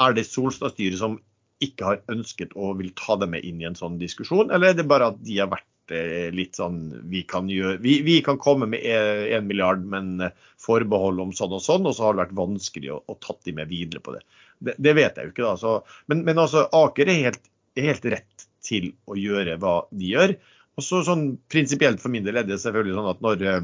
er det Solstad-styret som ikke har ønsket å vil ta dem med inn i en sånn diskusjon, eller er det bare at de har vært eh, litt sånn vi kan, gjøre, vi, vi kan komme med én milliard, men eh, forbehold om sånn og sånn, og så har det vært vanskelig å, å tatt de med videre på det. Det, det vet jeg jo ikke, da. Så, men, men altså, Aker er helt, helt rett til å gjøre hva de gjør. Og så sånn Prinsipielt for min del er det selvfølgelig sånn at når, eh,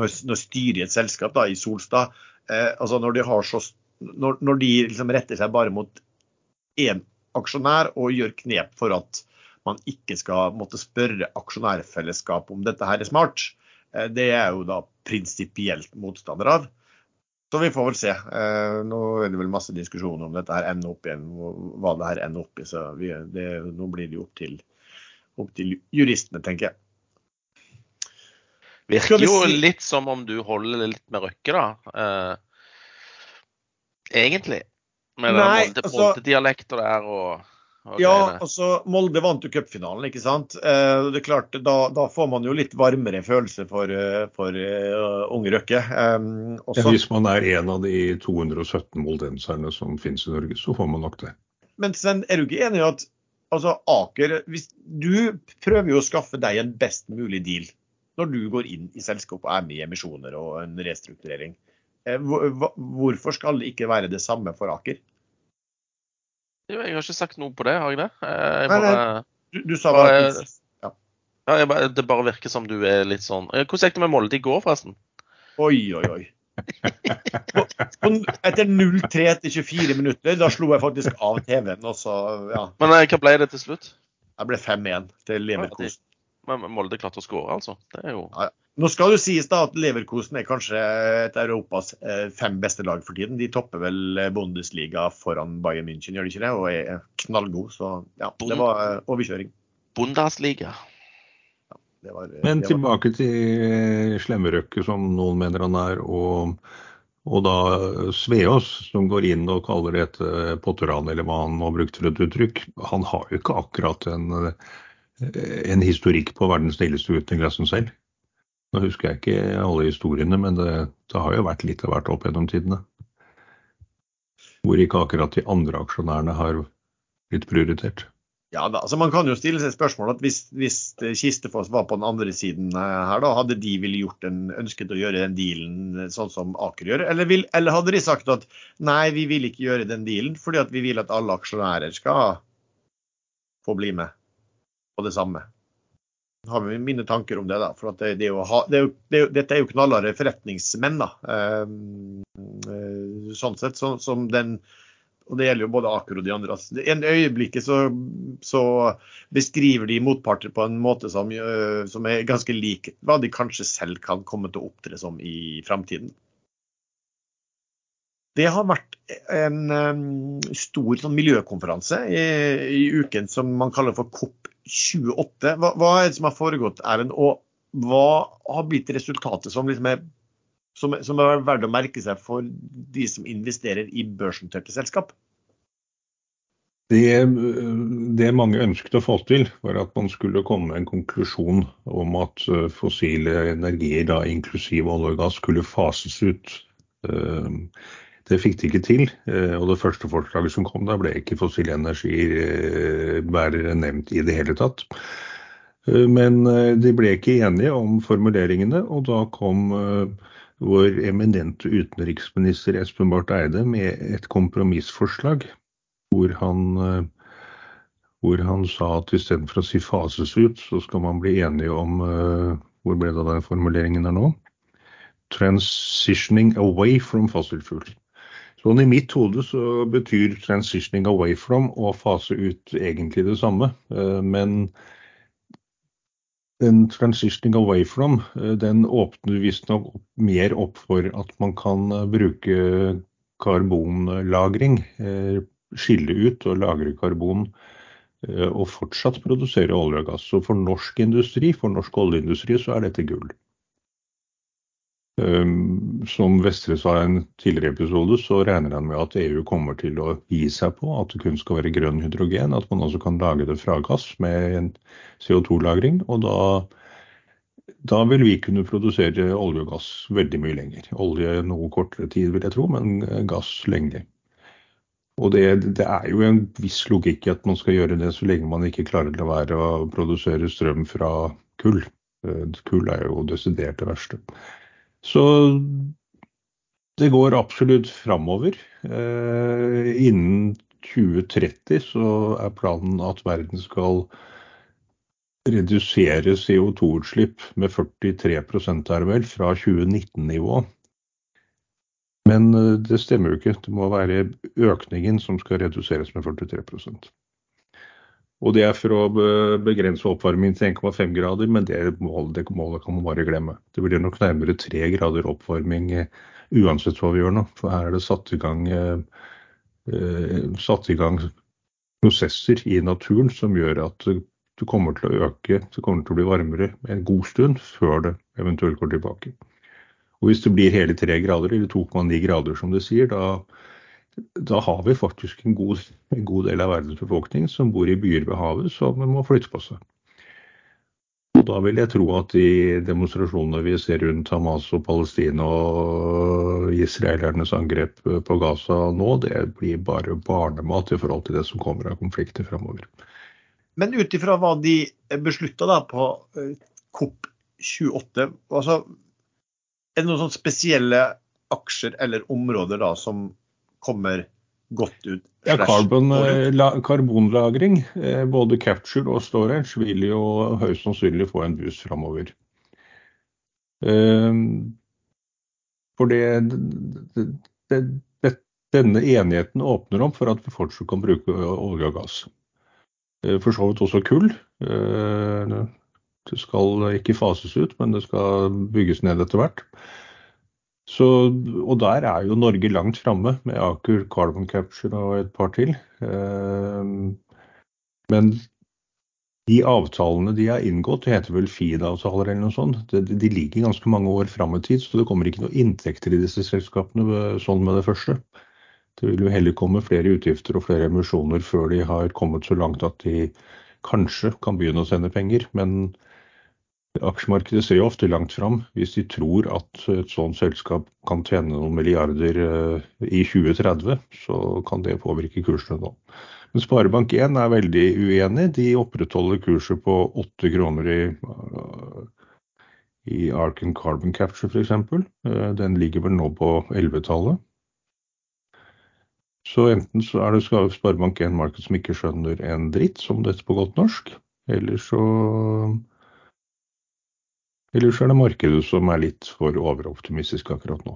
når, når styret i et selskap da, i Solstad, eh, altså når de har så når, når de liksom retter seg bare mot én aksjonær og gjør knep for at man ikke skal måtte spørre aksjonærfellesskap om dette her er smart, eh, det er jo da prinsipielt motstander av. Så vi får vel se. Eh, nå er det vel masse diskusjoner om dette her ender opp igjen, hva det her ender opp i. Så vi, det, nå blir det jo opp til, opp til juristene, tenker jeg. Virker jo litt som om du holder litt med Røkke, da. Eh, egentlig. Med Nei, den altså, Molde-dialekta der og, og Ja, greiene. altså Molde vant jo cupfinalen, ikke sant. Eh, det er klart, da, da, får man jo litt varmere følelse for, eh, for uh, unge Røkke. Eh, ja, hvis man er en av de 217 moldenserne som finnes i Norge, så får man nok det. Men Sven, er du ikke enig i at altså, Aker hvis, Du prøver jo å skaffe deg en best mulig deal når du går inn i selskap og er med i emisjoner og en restrukturering. Eh, hvorfor skal det ikke være det samme for Aker? Jo, Jeg har ikke sagt noe på det, har jeg det? Eh, jeg bare, nei, nei. Du, du, sa bare, ja. ja bare, Det bare virker som du er litt sånn eh, Hvordan gikk det med Molde i går, forresten? Oi, oi, oi. etter 0-3 etter 24 minutter, da slo jeg faktisk av TV-en. Ja. Men hva ble det til slutt? Jeg ble 5-1 til Leverkost. Men Molde klarte å skåre, altså. Det er jo ja, Nå skal det sies da at Leverkosen er kanskje et av Europas eh, fem beste lag for tiden. De topper vel eh, Bundesliga foran Bayern München, gjør de ikke det? Og er knallgode. Så ja, det var eh, overkjøring. Bundesliga. Ja, var, Men tilbake var... til Slemmerøkke, som noen mener han er, og, og da Sveås, som går inn og kaller det et potteran, eller hva han nå brukte for et uttrykk. Han har jo ikke akkurat en en historikk på verdens den snilleste uten i klassen selv. Nå husker jeg ikke alle historiene, men det, det har jo vært litt av hvert opp gjennom tidene. Hvor ikke akkurat de andre aksjonærene har blitt prioritert. Ja, da, altså Man kan jo stille seg spørsmål at hvis, hvis Kistefoss var på den andre siden her, da hadde de ville gjort en, ønsket å gjøre den dealen sånn som Aker gjør? Eller, vil, eller, hadde de sagt at nei, vi vil ikke gjøre den dealen fordi at vi vil at alle aksjonærer skal få bli med? på det samme. Har mine tanker om det. da, for det, det ha, det er jo, det Dette er jo knallharde forretningsmenn. da, eh, sånn sett, så, som den, og Det gjelder jo både Aker og de andre. Altså, en øyeblikket så, så, beskriver de motparter på en måte som, eh, som, er ganske lik hva de kanskje selv kan komme til å opptre som i framtiden. Det har vært en um, stor sånn, miljøkonferanse i, i, uken som man kaller for COP 28. Hva, hva, er det som har foregått, Erlend? Og hva har blitt resultatet som, liksom er, som, som er verdt å merke seg for de som investerer i børsnoterte selskap? Det, det, mange ønsket å få til, var at man skulle komme med en konklusjon om at eh, fossile energier, da inklusiv olje og gass, skulle fases ut. Eh, det fikk de ikke til. Eh, og det første forslaget som kom da, ble ikke fossile energibærere bare nevnt i det hele tatt. Eh, men de ble ikke enige om formuleringene, og da kom vår eminente utenriksminister Espen Barth Eide med et kompromissforslag hvor han, hvor han sa at istedenfor å si fases ut, så skal man bli enige om Hvor ble det av den formuleringen her nå? Transitioning away from fossil fuel. Sånn I mitt hode så betyr 'transitioning away from' å fase ut egentlig det samme. Eh, men den 'transitioning away from' eh, den åpner visstnok mer opp for at man kan eh, bruke karbonlagring. Skille ut og lagre karbon og fortsatt produsere olje og gass. Så for norsk industri, for norsk oljeindustri, så er dette gull. Ehm, som Vestre sa i en tidligere episode, så regner han med at EU kommer til å gi seg på at det kun skal være grønn hydrogen. At man også kan lage det fra gass med en CO2-lagring. Og da, da, vil vi kunne produsere olje og gass veldig mye lenger. Olje noe kortere tid, vil jeg tro, men gass lenge. Og det, det, er jo en viss logikk i at man skal gjøre det så lenge man ikke klarer å være å produsere strøm fra kull. Eh, kull er jo desidert det verste. Så det går absolutt framover. Eh, innen 2030 så er planen at verden skal redusere CO2-utslipp med 43 er vel, fra 2019-nivå. Men eh, det stemmer jo ikke. Det må være økningen som skal reduseres med 43 Og det er for å begrense oppvarmingen til 1,5 grader, men det målet, det målet kan man bare glemme. Det blir nok nærmere 3 grader oppvarming eh, uansett hva vi gjør nå. For her er det satt i gang, eh, eh, satt i gang prosesser i naturen som gjør at det kommer til å øke, det kommer til å bli varmere en god stund før det eventuelt går tilbake. Og hvis det blir hele 3 grader, eller 2,9 grader som det sier, da, da har vi faktisk en god, en god del av verdens befolkning som bor i byer ved havet, som må flytte på seg. Og da vil jeg tro at de demonstrasjonene vi ser rundt Hamas og Palestina og israelernes angrep på Gaza nå, det blir bare barnemat i forhold til det som kommer av konflikter framover. Men ut ifra hva de beslutta på eh, COP28, altså, er det noen spesielle aksjer eller områder da som kommer godt ut? Ja, carbon, eh, la, Karbonlagring, eh, både capture og storage, vil jo høyst sannsynlig få en boost framover. Eh, For det, det, det, det, denne enigheten åpner om for at vi fortsatt kan bruke olje og gass. Eh, For så vidt også kull. Eh, Det skal ikke fases ut, men det skal bygges ned etter hvert. Så, og der er jo Norge langt framme med Aker Carbon Capture og et par til. Eh, Men de avtalene de har inngått, det heter vel FID-avtaler eller noe sånt, de, ligger ganske mange år fram i tid, så det kommer ikke noe inntekter i disse selskapene sånn med det første. Det vil jo heller komme flere utgifter og flere emisjoner før de har kommet så langt at de kanskje kan begynne å sende penger. Men aksjemarkedet ser jo ofte langt fram. Hvis de tror at et sånt selskap kan tjene noen milliarder eh, i 2030, så kan det påvirke kursene nå. Men Sparebank1 er veldig uenig. De opprettholder kurset på 8 kroner i, øh, i Arken Carbon Capture f.eks. Den ligger vel nå på 11-tallet. Så enten så er det Sparebank1 Marked som ikke skjønner en dritt, som dette på godt norsk, eller så eller så er det markedet som er litt for overoptimistisk akkurat nå.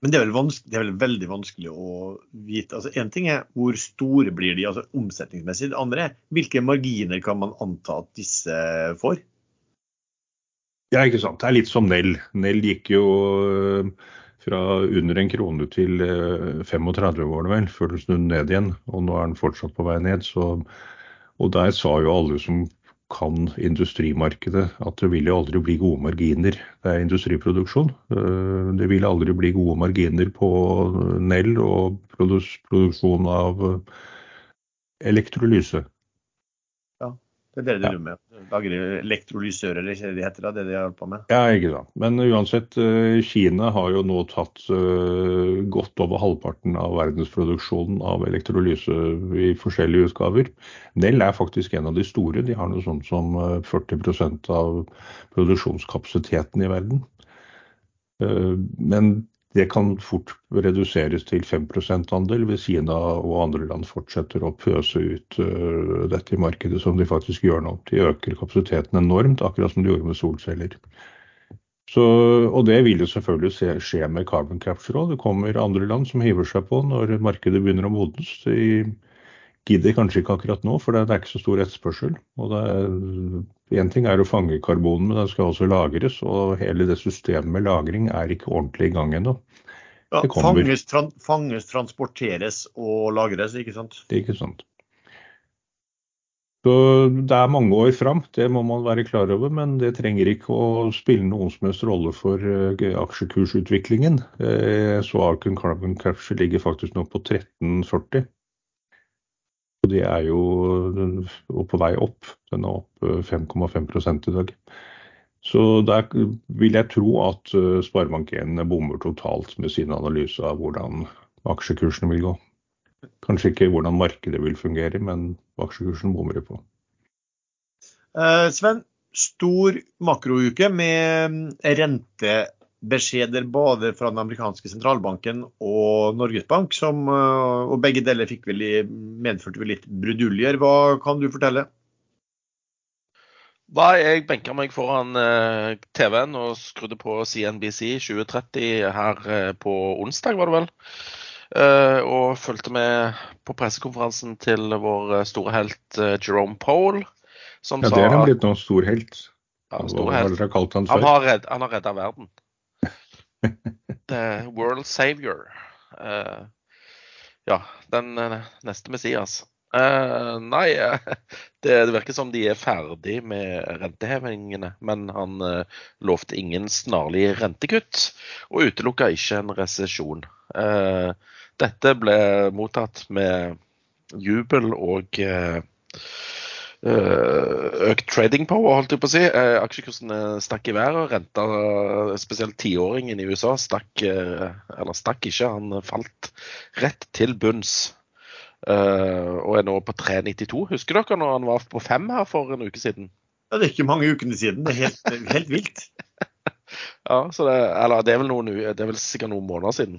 Men det er, det er vel veldig vanskelig å vite. Altså, en ting er hvor store blir de altså omsetningsmessig. Det andre er hvilke marginer kan man anta at disse får? Ja, ikke sant. Det er litt som Nell. Nell gikk jo øh, fra under en krone til øh, 35 var det vel, før den snudde ned igjen. Og nå er den fortsatt på vei ned. Så, og der sa jo alle som kan industrimarkedet at det vil jo aldri bli gode marginer. Det er industriproduksjon. Øh, Det vil aldri bli gode marginer på Nell og produksjon av øh, elektrolyse. Det er det de Ja. driver med. Lager elektrolysører, eller ikke det de heter, da, det de holder på med. Ja, ikke sant. Men uansett, eh, Kina har jo nå tatt eh, godt over halvparten av verdensproduksjonen av elektrolyse i forskjellige utgaver. Nell er faktisk en av de store. De har noe sånt som eh, 40% av produksjonskapasiteten i verden. Eh, Men det kan fort reduseres til 5 andel hvis Kina og andre land fortsetter å pøse ut eh, dette i markedet, som de faktisk gjør nå. De øker kapasiteten enormt, akkurat som de gjorde med solceller. Så, og det vil jo selvfølgelig se, skje med carbon capture òg. Det kommer andre land som hiver seg på når markedet begynner å modnes. De gidder kanskje ikke akkurat nå, for det er ikke så stor etterspørsel. Og det er, en ting er å fange karbonen, men det skal også lagres. Og hele det systemet med lagring er ikke ordentlig i gang ennå. Ja, fanges, tran fanges, transporteres og lagres, ikke sant? Det er ikke sant. Så det er mange år fram, det må man være klar over, men det trenger ikke å spille noen som helst rolle for eh, aksjekursutviklingen. Så Arcon Carbon Capture ligger faktisk nå på 1340. Og det er jo på vei opp. Den er opp eh, 5,5 i dag. Så der vil jeg tro at eh, Sparebank1 bommer totalt med sin analyse av hvordan aksjekursene vil gå. Kanskje ikke hvordan markedet vil fungere, men aksjekursen bommer det på. Eh, Sven, stor makrouke med mm, rentebeskjeder både fra den amerikanske sentralbanken og Norges Bank, som, eh, og begge deler fikk vel i, medførte vel litt bruduljer. Hva kan du fortelle? Nei, jeg benka meg foran eh, TV-en og skrudde på CNBC 2030 her eh, på onsdag, var det vel. Eh, og fulgte med på pressekonferansen til vår store helt Jerome Pole, som Ja, det er han blitt noen stor helt. ja, stor helt. han Han har, redd, han har redda verden. The World Savior. Uh, ja, den eh, neste Messias. Uh, nei, eh, det, det virker som de er ferdig med rentehevingene, men han uh, lovte ingen snarlig rentekutt, og utelukka ikke en resesjon. Uh, dette ble mottatt med jubel og eh, økt trading power, holdt jeg på å si. Eh, aksjekursene stakk i været. Renta, eh, spesielt tiåringen i USA, stakk eh, Eller stakk ikke, han falt rett til bunns. Eh, og er nå på 3,92. Husker dere når han var på 5 her for en uke siden? Ja, det er ikke mange ukene siden. Det er helt, helt vilt. Ja, så det, eller det er vel noen, det er vel sikkert noen måneder siden.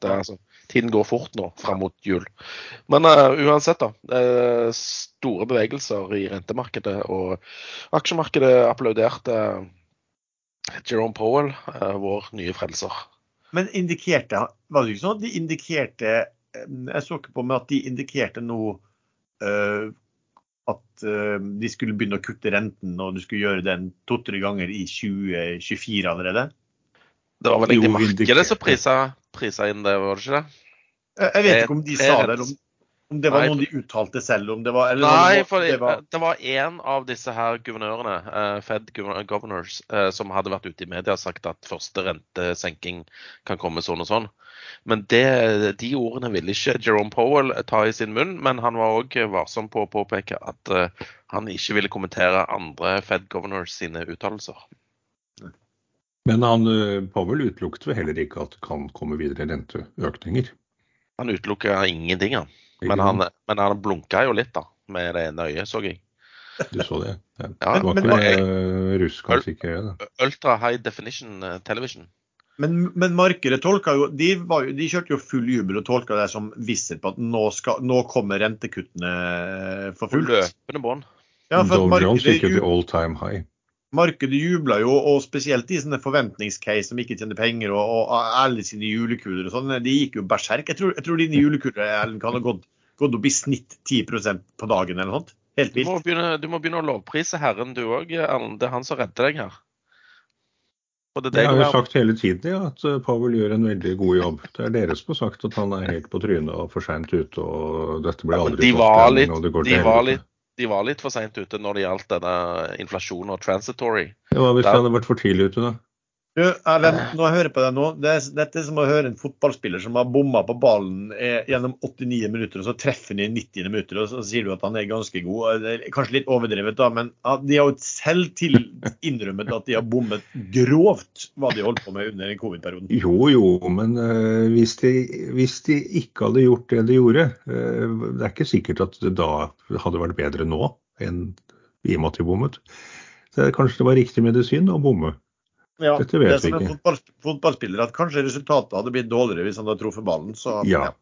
Det er, altså, tiden går fort nå, fram mot jul. Men uh, uansett, da. Er store bevegelser i rentemarkedet, og aksjemarkedet applauderte Jerome Powell, uh, vår nye frelser. Men indikerte Var det ikke sånn at de indikerte eh, Jeg så ikke på meg at de indikerte noe eh, at eh, de skulle begynne å kutte renten, og du skulle gjøre den to-tre ganger i 2024 allerede? Det var vel egentlig markedet som prisa, prisa inn det, var det ikke det? Jeg vet ikke om de sa det, eller om, om det var Nei. noe de uttalte selv. Om det var, eller Nei, om for det var, det var en av disse her guvernørene, eh, Fed governors, eh, som hadde vært ute i media og sagt at første rentesenking kan komme sånn og sånn. Men det, de ordene ville ikke Jerome Powell ta i sin munn, men han var òg varsom på å påpeke at eh, han ikke ville kommentere andre Fed governors sine uttalelser. Men han, eh, Powell utelukket vel heller ikke at det kan komme videre renteøkninger. Han utelukker ingenting, ja. Men han, men han blunka jo litt, da, med det ene øyet, så jeg. Du så det? Ja. Ja, Det var Men- ikke men- uh, russ, kanskje ikke det. Ultra high definition eh, television. men, men markedet tolka jo de, var de kjørte jo full jubel og tolka det som visshet på at nå, skal, nå kommer rentekuttene for fullt. løpende bånd. Ja, Dow Jones gikk jo til all time high. Markedet jubla jo, og spesielt de sånne forventningscase som ikke tjener penger, og, og alle sine julekuler og sånn, de gikk jo berserk. Jeg tror, jeg tror dine julekuler Erlend, kan ha gått, gått opp i snitt 10% på dagen eller noe sånt. Helt Du må, vilt. begynne, du må begynne å lovprise Herren du òg, Erlend. Det er han som redder deg her. Og det er Jeg har jo sagt hele tiden ja, at Pavel Powell gjør en veldig god jobb. Det er dere som har sagt at han er helt på trynet og for seint ute, og dette blir Ja, men de var litt- og det går de til var helvete. De var litt for seint ute når det gjaldt denne inflasjonen og transitory. Ja, hvis Der- de hadde vært for tidlig ute, da? Du, Erlend, når jeg hører på deg nå, det er, dette er som å høre en fotballspiller som har bomma på ballen eh, gjennom 89 minutter, og så treffer han i 90 minutter, og så sier du at han er ganske god. Det er kanskje litt overdrevet, da, men de har jo selv til innrømmet at de har bommet grovt hva de holdt på med under den covid-perioden. Jo, jo, men uh, hvis, de, hvis de ikke hadde gjort det de gjorde uh, Det er ikke sikkert at det da hadde vært bedre nå enn i og med at de bommet. Så kanskje det var riktig medisin å bomme. Ja, Dette vet det er som en fotball, fotballspiller, at kanskje resultatet hadde blitt dårligere hvis han hadde truffet ballen. Så Ja.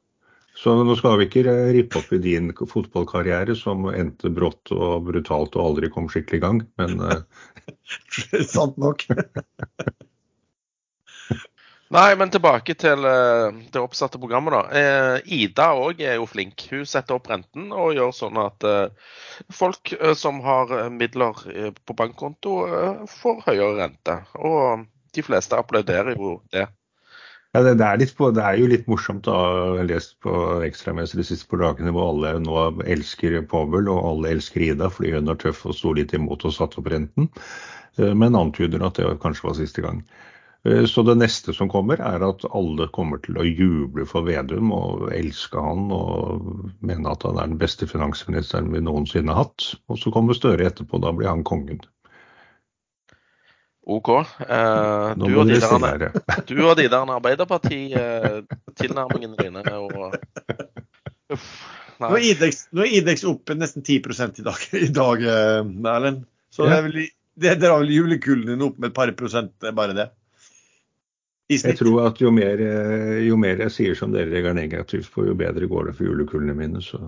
Så nå skal vi ikke rippe opp i din fotballkarriere, som endte brått og brutalt og aldri kom skikkelig i gang. Men eh, sant nok. Nei, men tilbake til eh, det oppsatte programmet, da. Eh, Ida òg er jo flink. Hun setter opp renten og gjør sånn at eh, folk som har midler på bankkonto, får høyere rente. Og de fleste applauderer jo det. ja, det, det, er på, det er jo litt morsomt jeg har lest på Ekstramester de siste par dagene hvor alle nå elsker Pavel og alle elsker Ida fordi hun er tøff og sto litt imot og satte opp renten. Men antyder at det kanskje var siste gang. Eh, Så det neste som kommer, er at alle kommer til å juble for Vedum og elske han og mene at han er den beste finansministeren vi noensinne har hatt. Og så kommer Støre etterpå, da blir han kongen. OK. Eh, du, og de der, du og de der Arbeiderparti-tilnærmingene dine og Uff. Nå er. Idex, nå er Idex opp nesten 10 i dag, i dag eh, Erlend. Så det, er vel, det drar vel julekulen din opp med et par prosent, er bare det. Jeg tror at jo mer, eh, jo mer jeg sier som dere er negativt på, jo bedre går det for julekullene mine. Så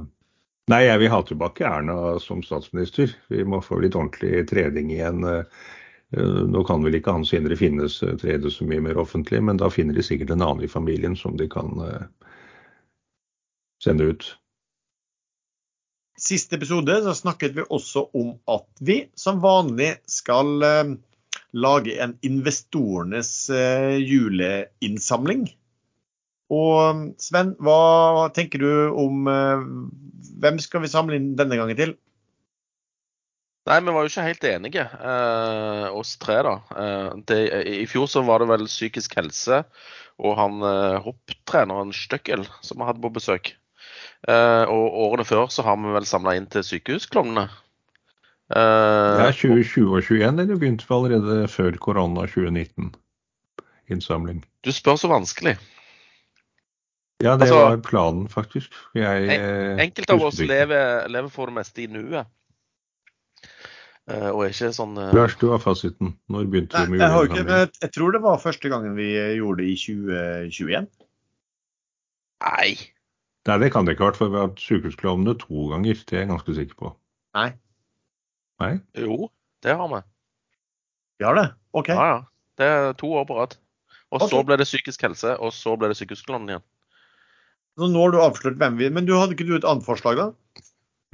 Nei, jeg vil ha tilbake Erna som statsminister. Vi må få litt ordentlig trening igjen. Eh, Nå kan vel ikke Hans Indre Finnes eh, trede så mye mer offentlig, men da finner de sikkert en annen i familien som de kan eh, sende ut. Siste episode så snakket vi også om at vi som vanlig skal eh, lage en investorenes eh, juleinnsamling. Og Sven, hva tenker du om eh, Hvem skal vi samle inn denne gangen til? Nei, vi var jo ikke helt enige, eh, oss tre, da. Eh, det, I fjor så var det vel psykisk helse og han eh, hopptreneren Støkkel som vi hadde på besøk. Eh, og årene før så har vi vel samla inn til sykehusklovnene. Eh, Ja, 2020 og 2021 eller begynte vi allerede før korona 2019. Innsamling. Du spør så vanskelig. Ja, det Altså- var planen, faktisk. Jeg, en, Enkelte av oss lever, lever for det meste i nuet. Eh, og er ikke sånn uh... Lars, du har fasiten. Når begynte Nei, du med jeg, har ikke, juleinnsamling? jeg, jeg tror det var første gangen vi gjorde det i 2021. Nei. Nei, det kan det ikke ha vært, for vi har hatt sykehusklovnene to ganger. Det er jeg ganske sikker på. Nei, Nei? Jo, det har vi. vi har det. OK. Ja, ja. Det er to år på rad. Og så ble det psykisk helse, og så ble det psykisk sykehusklovnen igjen. Så nå har du avslørt hvem vi Men du hadde ikke du et annet forslag, da?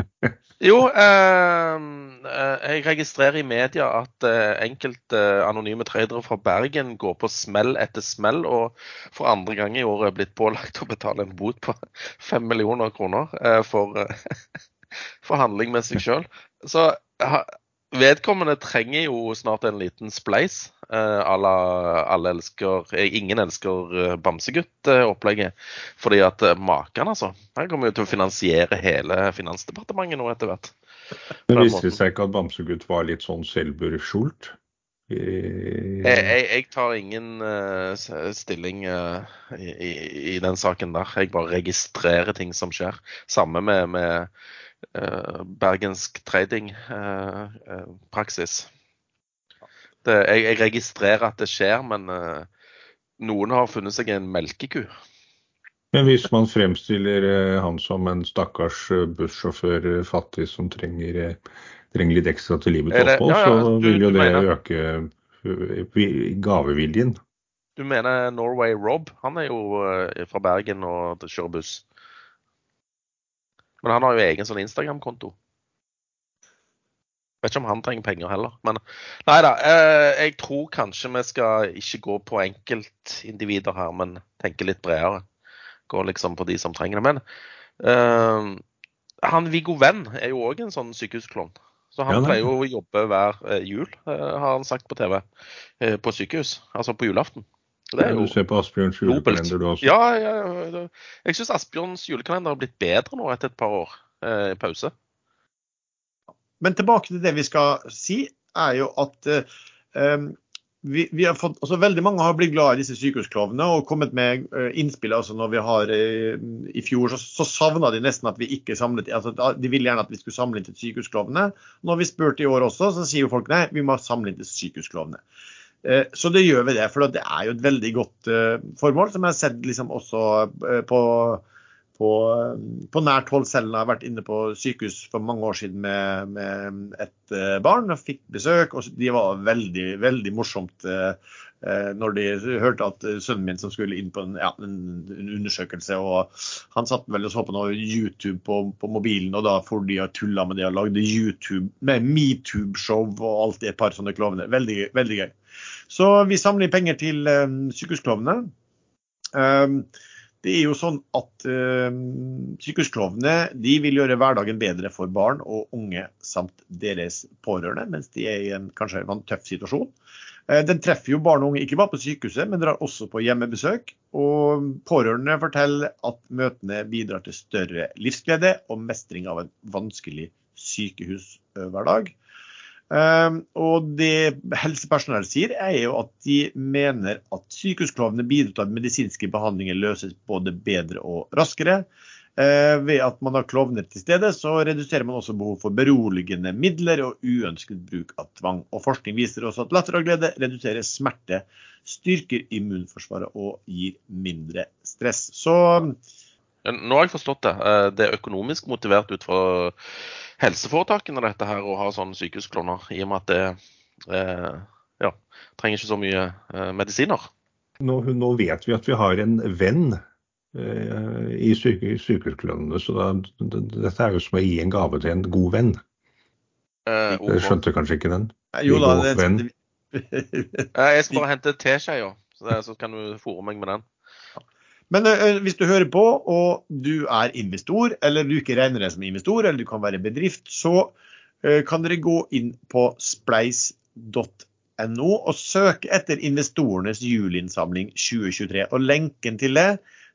Jo, eh, eh, jeg registrerer i media at eh, enkelte anonyme tradere fra Bergen går på smell etter smell, og for andre gang i år er blitt pålagt å betale en bot på fem millioner kroner eh, for, eh, for handling med seg sjøl. Så vedkommende trenger jo snart en liten spleis. Eh, à la alle elsker eh, Ingen elsker eh, Bamsegutt-opplegget. Fordi at maken, altså. Han kommer jo til å finansiere hele Finansdepartementet nå etter hvert. Men viste det måten. seg ikke at Bamsegutt var litt sånn selvburskjult. Jeg, jeg, jeg tar ingen uh, stilling uh, i, i, den saken der. Jeg bare registrerer ting som skjer. Samme med, med bergensk trading-praksis. det, jeg, jeg registrerer at det skjer, men eh, noen har funnet seg en melkeku. Men hvis man fremstiller eh, han som en stakkars eh, bussjåfør, eh, fattig, som trenger, eh, trenger litt ekstra til livet til opphold, ja, ja, så vil jo det mener- øke eh, gaveviljen. Du mener Norway Rob? Han er jo eh, fra Bergen og kjører buss. Men han har jo egen sånn Instagram-konto. Vet ikke om han trenger penger heller. Men nei da. Eh, jeg tror kanskje vi skal ikke gå på enkeltindivider her, men tenke litt bredere. Gå liksom på de som trenger det. Men uh, han Viggo Venn er jo òg en sånn sykehusklovn. Så han Ja, er pleier jo å jobbe hver eh, jul, har han sagt på TV, på sykehus. Altså på julaften. Så det er jo Du ser på Asbjørns julekalender du også. Ja, ja, ja, jeg syns Asbjørns julekalender har blitt bedre nå etter et par år eh, pause. Men tilbake til det vi skal si, er jo at eh, um, vi, vi har fått, altså Veldig mange har blitt glad i disse sykehusklovnene og kommet med eh, innspill. altså når vi har eh, I fjor så, så savna de nesten at vi ikke samlet altså De ville gjerne at vi skulle samle inn til sykehusklovnene. Når vi spurte i år også, så sier jo folk nei, vi må samle inn til sykehusklovnene. Eh, Så det gjør vi det, for det er jo et veldig godt eh, formål, som jeg har sett liksom også eh, på på, på nært hold selv. Jeg har vært inne på sykehus for mange år siden med, med et barn og fikk besøk. og De var veldig veldig morsomt når de hørte at sønnen min som skulle inn på en, ja, en, undersøkelse. og Han satt vel og så på noe YouTube på, på mobilen, og da for de og tulla med det og lagde YouTube med metoo-show og alltid et par sånne klovner. Veldig, veldig gøy. Så vi samler inn penger til eh, sykehusklovnene. Um, det er jo sånn at eh, Sykehusklovnene de vil gjøre hverdagen bedre for barn og unge samt deres pårørende, mens de er i en kanskje en tøff situasjon. Eh, den treffer jo barn og unge ikke bare på sykehuset, men drar også på hjemmebesøk. Og pårørende forteller at møtene bidrar til større livsglede og mestring av en vanskelig sykehushverdag. Um, og det helsepersonell sier, er jo at de mener at sykehusklovnene bidrar til at medisinske behandlinger løses både bedre og raskere. Uh, ved at man har klovner til stede, så reduserer man også behov for beroligende midler og uønsket bruk av tvang. Og Forskning viser også at latter og glede reduserer smerte, styrker immunforsvaret og gir mindre stress. Så Nå har jeg forstått det. Eh, Det er økonomisk motivert ut fra helseforetakene dette her å ha sånne sykehuskloner, i og med at det eh, ja, trenger ikke så mye eh, medisiner. Nå, nå vet vi at vi har en venn eh, i syke, sykehusklovnene, så da, dette er jo som å gi en gave til en god venn. Eh, Dere skjønte kanskje ikke den? Jo da, det, det, det, Eh, Jeg skal bare hente teskjeer, så, det- så kan du fòre meg med den. Men ø, ø, hvis du hører på, og du er investor, eller du ikke regner deg som investor, eller du kan være bedrift, så ø, kan dere gå inn på spleis.no og søke etter investorenes juleinnsamling 2023. Og lenken til det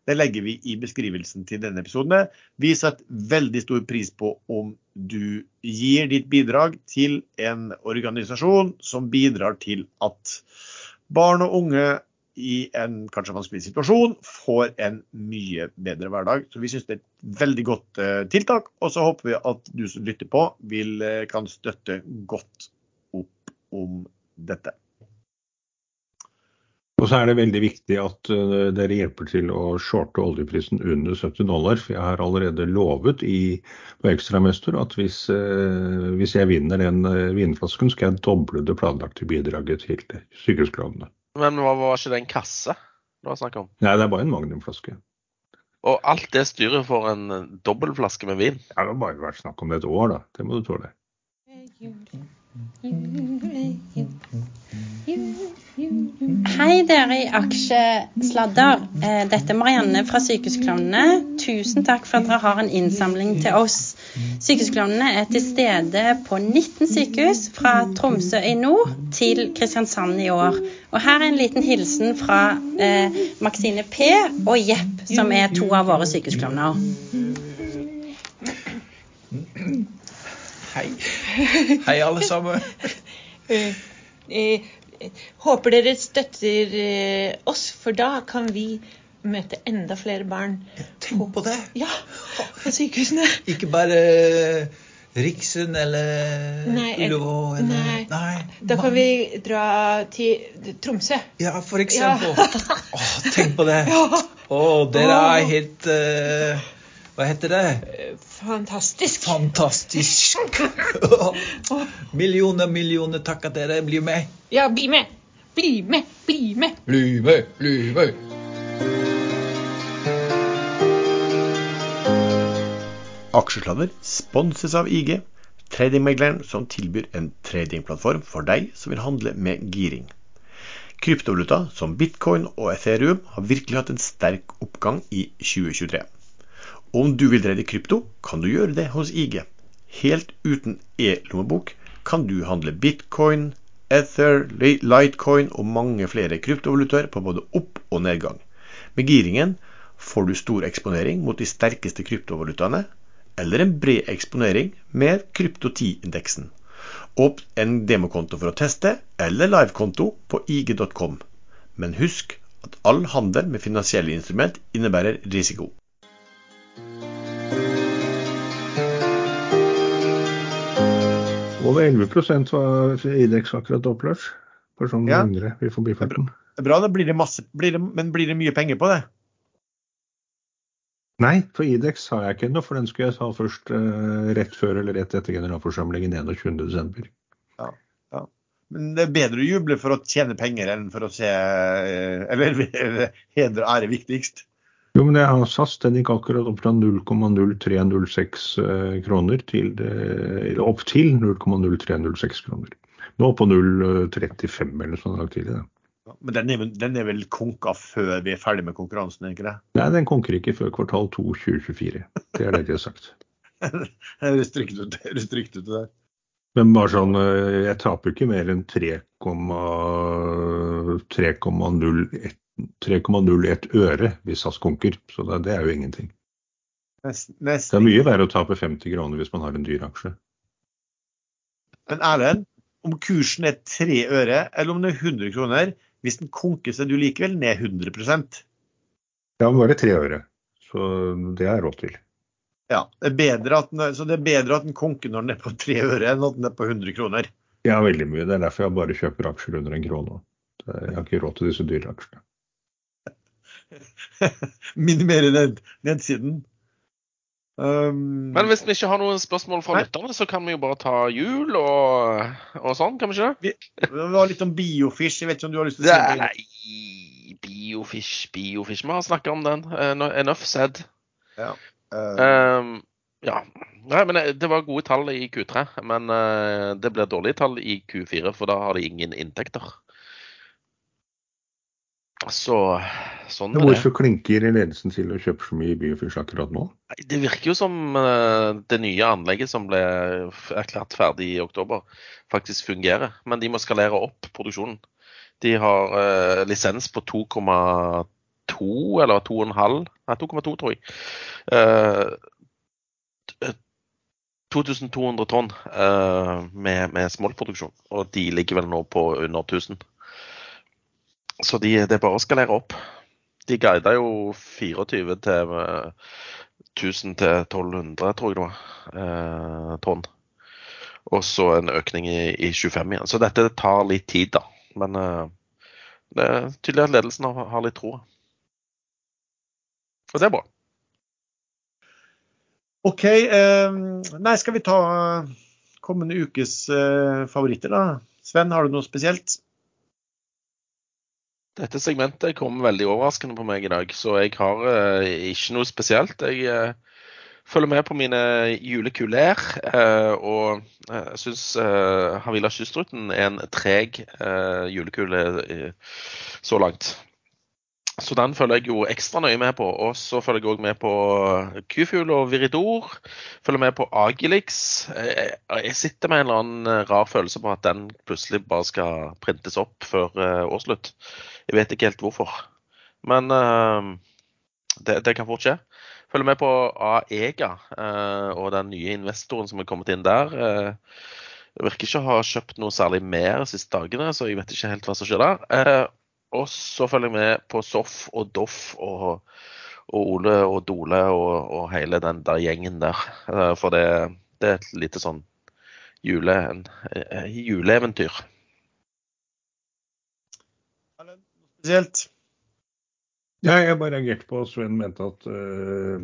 det legger vi i beskrivelsen til denne episoden. Vi setter veldig stor pris på om du gir ditt bidrag til en organisasjon som bidrar til at barn og unge i en kanskje vanskelig situasjon får en mye bedre hverdag. Så vi syns det er et veldig godt eh, tiltak. Og så håper vi at du som lytter på, vil, eh, kan støtte godt opp om dette. Og så er det veldig viktig at eh, dere hjelper til å shorte oljeprisen under 70 dollar. For jeg har allerede lovet i, på Ekstramester at hvis, hvis jeg vinner den vinflasken, skal jeg doble det planlagte bidraget til sykehusklovnene. Men hva var ikke det en kasse det var snakk om? Nei, det er bare en magnumflaske. Og alt det styret for en eh, dobbeltflaske med vin? Ja, det har bare vært snakk om det et år, da. Det må du tåle. Hei dere i Aksjesladder. Eh, Dette er Marianne fra Sykehusklovnene. Tusen takk for at dere har en innsamling til oss. Sykehusklovnene er til stede på 19 sykehus fra Tromsø i nord til Kristiansand i år. Og her er en liten hilsen fra eh, Maxine P og Jepp, som er to av våre sykehusklovner. Hei. Hei, alle sammen. Eh, eh, håper dere støtter eh, oss, for da kan vi møte enda flere barn Tenk på det. ja, på sykehusene. Ikke bare Riksen eller Nei, Ullevål eller nei. Da kan vi dra til Tromsø. Ja, for eksempel. Åh, tenk på det. Å, dere er helt uh, Hva heter det? Fantastisk. Fantastisk. millioner, millioner takk at dere blir med. Ja, bli med! Bli med! Bli med! Bli med, bli med. Aksjesladder sponses av IG, tradingmegleren som tilbyr en tradingplattform for deg som vil handle med giring. Kryptovaluta som bitcoin og ethereum har virkelig hatt en sterk oppgang i 2023. Om du vil trade krypto, kan du gjøre det hos IG. Helt uten e-lommebok kan du handle bitcoin, ether, litecoin og mange flere kryptovalutaer på både opp- og nedgang. Med giringen får du stor eksponering mot de sterkeste kryptovalutaene, eller en bred eksponering med krypto 10-indeksen. Åpn en demokonto for å teste, eller livekonto på ig.com. Men husk at all handel med finansielle instrument innebærer risiko. Over 11% var Idex akkurat opplørt. For sånn Ja. mindre i forbifarten. Det er bra, da blir det masse, blir det, men blir det mye penger på det? Nei, for Idex har jeg ikke ennå, for den skulle jeg ta først eh, rett før eller rett etter generalforsamlingen 21.12. Men det er bedre å juble for å tjene penger enn for å se eh, Eller, eller heder og ære viktigst. Jo, men jeg har SAS den gikk akkurat opp fra 0,0306 eh, kroner til, eh, opp til 0,0306 kroner. Nå på 0,35 eller noe sånt tidlig. Men den er, den er vel konka før vi er ferdig med konkurransen, ikke det? Nei, den konker ikke før kvartal 2 2024. Det er det de har sagt. Det er strykt ut, det er ut det der. Men bare sånn, eh, jeg taper ikke mer enn 3,01 3,01 øre hvis SAS konker. Så det, det er jo ingenting. Nesten, Det er mye verre å tape 50 kroner hvis man har en dyr aksje. Men Erlend, om kursen er 3 øre, eller om den er 100 kroner, hvis den konker, så er du likevel ned 100% Ja, men bare tre øre. Så det er råd til. Ja, det er bedre at den, Så det er bedre at den konker når den er på tre øre, enn at den er på 100 kroner. Ja, veldig mye. Det er derfor jeg bare kjøper aksjer under en krone. Jeg har ikke råd til disse dyre aksjene. minimere ned, nedsiden. Um, Men hvis vi ikke har noen spørsmål fra lytterne, så kan vi jo bare ta jul og, og sånn, kan vi ikke det? Vi har litt om biofish. Jeg vet ikke om du har lyst til å si noe? Nei, biofish, biofish. Vi har snakka om den. Enough said. Uh, um, ja. Nei, men eh, det var gode tall i Q3, men eh, det blir dårlige tall i Q4, for da har de ingen inntekter. Så sånn Men er det. hvorfor klinker ledelsen til å kjøpe så mye biofish akkurat nå? Det virker jo som eh, det nye anlegget som ble erklært ferdig i oktober, faktisk fungerer. Men de må skalere opp produksjonen. De har eh, lisens på 2,2 eller 2,5 Nei, 2,2 tror jeg. Eh, 2200 tonn eh, med, med smoltproduksjon, og de ligger vel nå på under 1000. Så de, det bare å skalere opp. De guida jo 24 til eh, 1000 til 1200, tror jeg det var, eh, tonn. Og så en økning i, i 25 igjen. Så dette tar litt tid, da. Men eh, det er tydelig at ledelsen har, har litt tro. Og det er bra. OK. eh, nei, skal vi ta kommende ukes eh, favoritter, da? Sven, har du noe spesielt? Dette segmentet kom veldig overraskende på meg i dag, så jeg har eh, ikke noe spesielt. Jeg eh, følger med på mine julekuler, eh, og eh, jeg syns eh, Havila Kystruten er en treg eh, julekule så langt. Så den følger jeg jo ekstra nøye med på. Og så følger jeg òg med på Kufugl og Viridor. Følger med på Agilix. Jeg, sitter med en eller annen eh, rar følelse på at den plutselig bare skal printes opp før eh, årsslutt. Jeg vet ikke helt hvorfor. Men uh, det, det kan fort skje. Følger med på Aega uh, og den nye investoren som er kommet inn der. Uh, virker ikke å ha kjøpt noe særlig mer de siste dagene, så jeg vet ikke helt hva som skjer der. Eh, og så følger jeg med på Soff og Doff og, og Ole og Dole og, og hele den der gjengen der. Eh, for det, det er et lite sånn jule, en, eh, juleeventyr. Spesielt? Ja, jeg bare reagerte på at Sven mente at uh,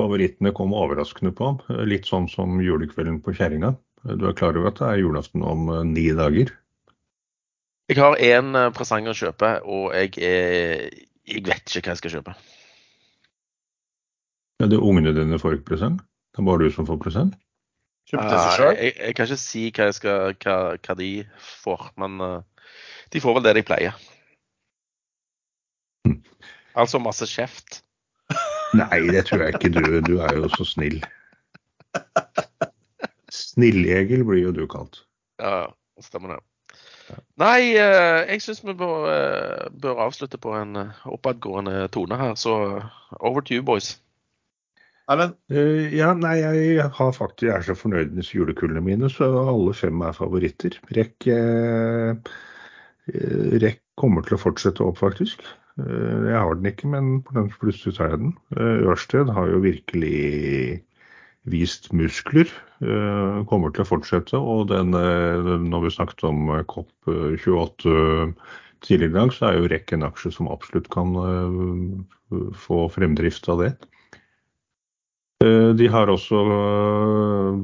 favorittene kom overraskende på ham. Litt sånn som julekvelden på Kjerringa. Du er klar over at det er julaften om ni dager? Jeg har én eh, presang å kjøpe, og jeg, er, jeg vet ikke hva jeg skal kjøpe. Ja, det ungene dine får ikke presang? Det er bare du som får presang? Kjøpte seg sjøl? jeg, jeg kan ikke si hva, jeg skal, hva, hva de får, men uh, de får vel det de pleier. Altså masse kjeft. Nei, det tror jeg ikke du. Du er jo så snill. Snillegel blir jo du kalt. Ja, stemmer det. Nei, eh, jeg syns vi bør, eh, bør avslutte på en eh, oppadgående tone her, så over to you, boys. Erlend? Uh, ja, nei, jeg har faktisk, jeg er så fornøyd med julekullene mine, så alle fem er favoritter. Rekk, uh, eh, Rekk kommer til å fortsette opp, faktisk. Uh, jeg har den ikke, men plutselig tar jeg den. Ørsted har jo virkelig vist muskler. eh, kommer til å fortsette. Og den, eh, når vi snakket om eh, COP28 tidligere i dag, så er jo REC en aksje som absolutt kan eh, få fremdrift av det. Eh, De har også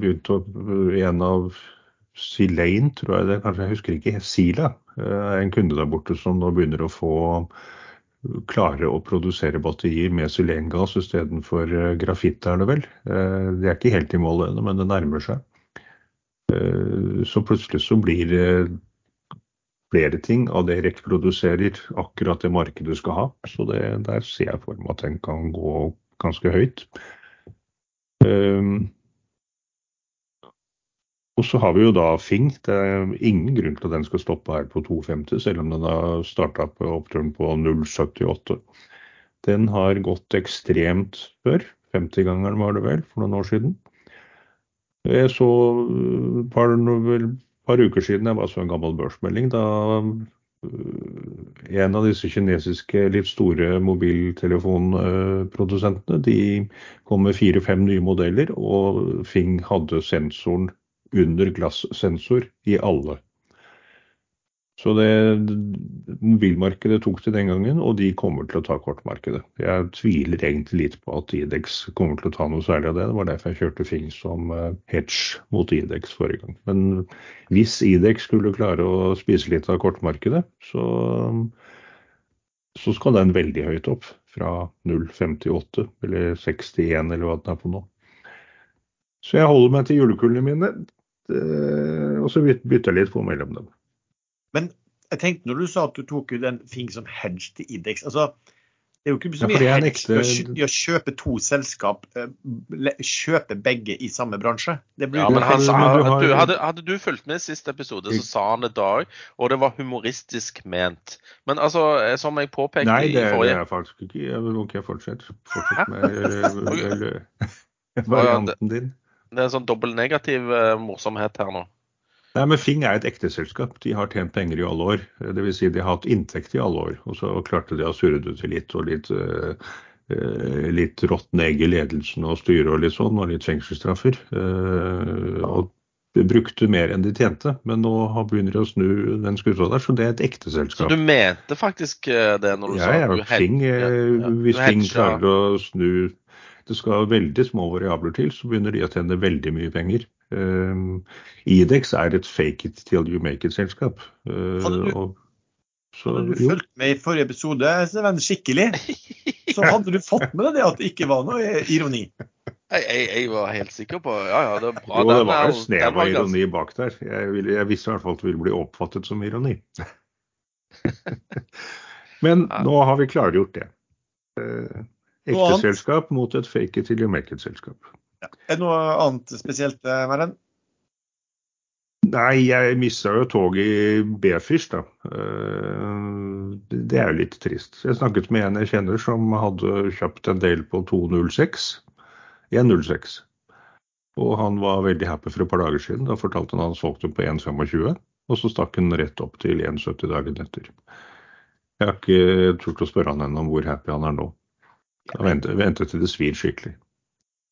begynt å En av Silane, tror jeg det kanskje, jeg husker ikke. Sila er en kunde der borte som nå begynner å få klare å produsere batterier med sylengass istedenfor uh, grafitt, er det vel. Eh, Det er ikke helt i mål ennå, men det nærmer seg. Eh, Så plutselig så blir det flere ting av det REC produserer, akkurat det markedet skal ha. Så det, der ser jeg for meg at den kan gå ganske høyt. Um, og så har vi jo da Fing. Det er ingen grunn til at den skal stoppe her på 2,50, selv om den har starta på oppturen på 0,78. Den har gått ekstremt før. 50-gangeren var det vel, for noen år siden. Jeg så et par, vel, par uker siden jeg bare så en gammel børsmelding. Da øh, en av disse kinesiske litt store mobiltelefonprodusentene de kom med fire-fem nye modeller, og Fing hadde sensoren under glassensor i alle. Så det, mobilmarkedet tok det den gangen, og de kommer til å ta kortmarkedet. Jeg tviler egentlig litt på at Idex kommer til å ta noe særlig av det. Det var derfor jeg kjørte Fing som eh, hedge mot Idex forrige gang. Men hvis Idex skulle klare å spise litt av kortmarkedet, så, så skal den veldig høyt opp. Fra 0,58 eller 61 eller hva den er på nå. Så jeg holder meg til julekulene mine, og så bytter jeg litt på mellom dem. Men jeg tenkte når du sa at du tok ut en ting som hedge til indeks. altså, Det er jo ikke så mye det å ekte- i å kjøpe to selskap, eh, kjøpe begge i samme bransje. Det blir Ja, men han sa, du hadde, hadde du fulgt med i siste episode, så sa han det da òg. Og det var humoristisk ment. Men altså, eh, som jeg påpekte Nei, det, i det forrige er faktisk ikke. Jeg vil ikke fortsette. fortsette med eh, varianten din. Det er en sånn dobbel negativ uh, morsomhet her nå. Nei, men Fing er et ekte selskap. De har tjent penger i alle år. Dvs. Si de har hatt inntekt i alle år. Og så klarte de å surre det til litt og litt, uh, litt råtne egg i ledelsen og styret og litt sånn, og litt fengselsstraffer. Uh, og de brukte mer enn de tjente, men nå har- begynner de å snu den skuta der, så det er et ekte Så du mente faktisk det når du Ja, sa ja, du Fing, ja, ja. hvis Fing klarer å snu Det skal veldig små variabler til, så begynner de å tjene veldig mye penger. Um, Idex er et fake it till you make it-selskap. Uh, Hadde du- og- så, Hadde du fulgt med i forrige episode, Sven, skikkelig, så hadde du fått med deg det at det ikke var noe ironi. Jeg, jeg, jeg var helt sikker på Ja, ja, det var bra. Jo, det var en snev av ironi bak der. Jeg, ville, jeg visste i hvert fall at det ville bli oppfattet som ironi. Men Ja. nå har vi klargjort det. Uh, Noe annet? Ekteselskap mot et fake it till you make it-selskap. Er det noe annet spesielt, eh, Maren? Nei, jeg mista jo toget i B-Fish, da. Eh, Det er jo litt trist. Jeg snakket med en jeg kjenner som hadde kjøpt en del på 206. 106. Og han var veldig happy for et par dager siden. Da fortalte han at han solgte den på 1,25. Og så stakk han rett opp til 1,70 dagen etter. Jeg har ikke turt å spørre han ennå om hvor happy han er nå. Jeg venter, venter til det svir skikkelig.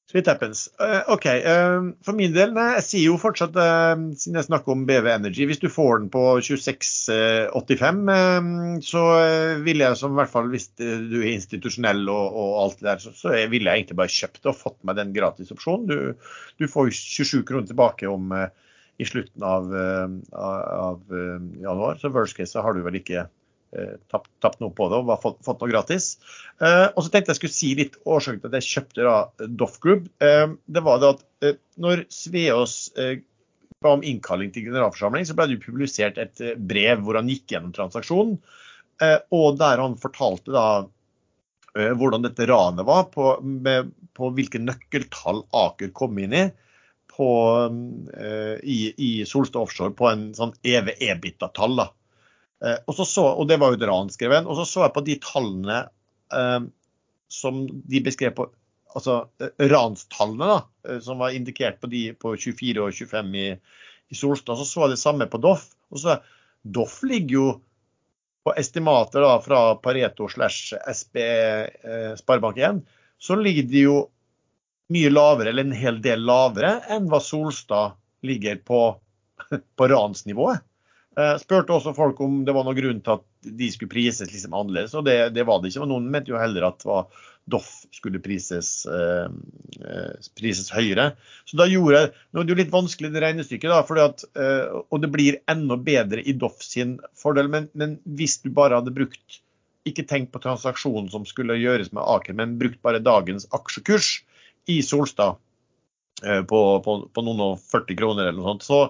Sweet happens. Uh, OK. Uh, for min del, nei, jeg sier jo fortsatt, uh, siden jeg snakker om BV Energy, hvis du får den på 26,85, eh, så ville jeg som i hvert fall hvis du er institusjonell og, og alt det der, så, så ville jeg egentlig bare kjøpt det og fått meg den gratisopsjonen. Du, du får jo 27 kroner tilbake om i slutten av, av, av januar, så worst case så har du vel ikke tapt, tapt noe på det og fått, fått noe gratis. Eh, og så tenkte jeg skulle si litt årsaken til at jeg kjøpte da Doff Group. Eh, det var det at eh, når Sveås eh, ba om innkalling til generalforsamling, så ble det jo publisert et eh, brev hvor han gikk gjennom transaksjonen. Eh, og der han fortalte da eh, hvordan dette ranet var, på, med, på hvilke nøkkeltall Aker kom inn i. På, eh, i, i Solstad Offshore på en sånn EV-EBITA-tall. da. Eh, og, så så, og det var jo et ranskreven. Og så så jeg på de tallene eh, som de beskrev på altså eh, ranstallene, da, som var indikert på de på 24 og 25 i, i Solstad. Så så jeg det samme på Doff. Og så Doff ligger jo på estimater da, fra Pareto slash SB eh, Sparebank1, så ligger de jo mye lavere, eller en hel del lavere, enn hva Solstad ligger på, på ransnivået. Eh, spurte også folk om det var noen grunn til at de skulle prises liksom annerledes, og det, det var det ikke. Og noen mente jo heller at Doff skulle prises, eh, eh, prises høyere. Så da gjorde jeg, Nå er det jo litt vanskelig det regnestykket, da, fordi at, eh, og det blir enda bedre i Doff sin fordel. Men, men hvis du bare hadde brukt ikke tenkt på transaksjonen som skulle gjøres med Aker, men brukt bare dagens aksjekurs i Solstad eh, på, på, på noen og 40 kroner eller noe sånt, så,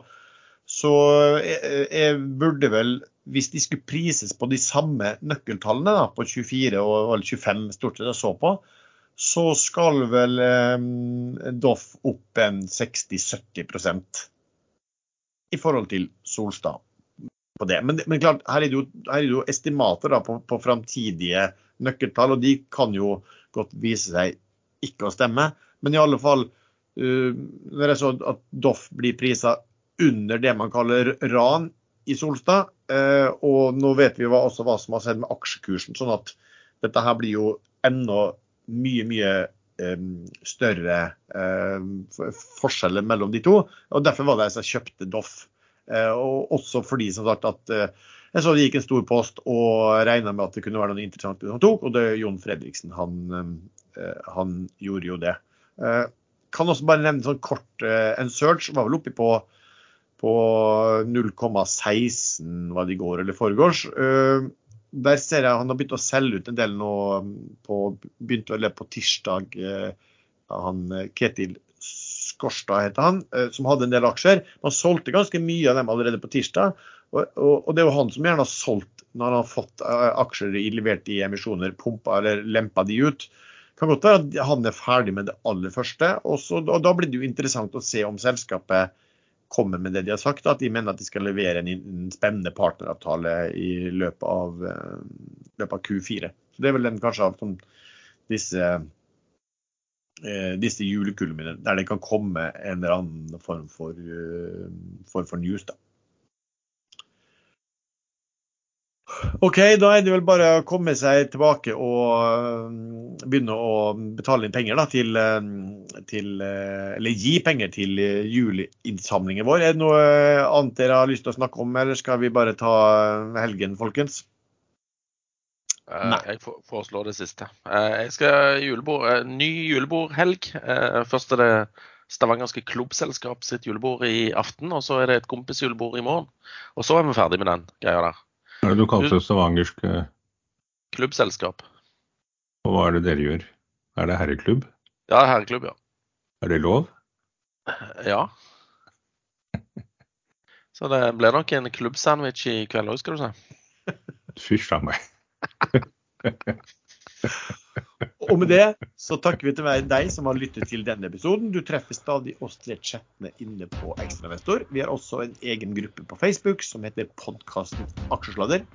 så jeg, jeg burde vel, hvis de skulle prises på de samme nøkkeltallene, da, på 24 og eller 25 stort sett jeg så på, så skal vel eh, Doff opp en 60-70% i forhold til Solstad. På det. Men, men klart, her er det jo, er det jo estimater da, på, på framtidige nøkkeltall, og de kan jo godt vise seg ikke å stemme. Men i alle fall, uh, når jeg så at Doff blir prisa under det man kaller ran i Solstad, uh, og nå vet vi også hva som har skjedd med aksjekursen, sånn at dette her blir jo enda mye, mye um, større um, forskjeller mellom de to. og Derfor var det jeg kjøpte Doff. Og også fordi som sagt at Jeg så det gikk en stor post og regna med at det kunne være noe interessant han tok, og det er Jon Fredriksen. Han, eh, han gjorde jo det. Eh, kan også bare nevne sånn kort eh, En search var vel oppi på, på 0,16 var det går eller foregårs. Eh, der ser jeg han har begynt å selge ut en del nå på, begynte vel på tirsdag. Eh, han eh, Ketil Skorstad heter han, som hadde en del aksjer. Man solgte ganske mye av dem allerede på tirsdag. Og, og, og det er jo han som gjerne har solgt når han har fått aksjer i- levert i emisjoner, pumpa eller lempa de ut. Kan godt være at han er ferdig med det aller første. Og, så, og da blir det jo interessant å se om selskapet kommer med det de har sagt, at de mener at de skal levere en, en spennende partneravtale i løpet av, eh, løpet av Q4. Så Det er vel den kanskje av sånn, disse, eh, disse julekulmene der det kan komme en eller annen form for, for, form for news. da. OK, da er det vel bare å komme seg tilbake og øh, begynne å betale inn penger da, til, øh, til øh, Eller gi penger til juleinnsamlingen vår. Er det noe annet dere har lyst til å snakke om, eller skal vi bare ta helgen, folkens? Eh, Nei. Jeg fo- foreslår det siste. Eh, Jeg skal julebord, eh, ny julebordhelg. Eh, Først er det Stavangerske Klubbselskap sitt julebord i aften, og så er det et kompisjulebord i morgen. Og så er vi ferdig med den greia der. Hva er det du kalte stavangersk eh, Klubbselskap. Og hva er det dere gjør? Er det herreklubb? Ja, herreklubb, ja. Er det lov? Ja. Så det blir nok en klubbsandwich i kveld òg, skal du si. Fysj a meg. Og med det så takker vi til deg som har lyttet til denne episoden. Du treffer stadig oss tre chattene inne på Ekstrainvestor. Vi har også en egen gruppe på Facebook som heter podkasten Aksjesladder.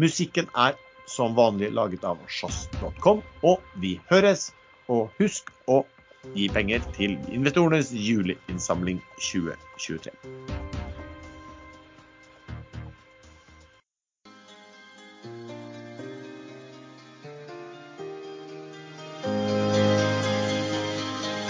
Musikken er som vanlig laget av sjazz.com, og vi høres. Og husk å gi penger til investorenes juleinnsamling 2023.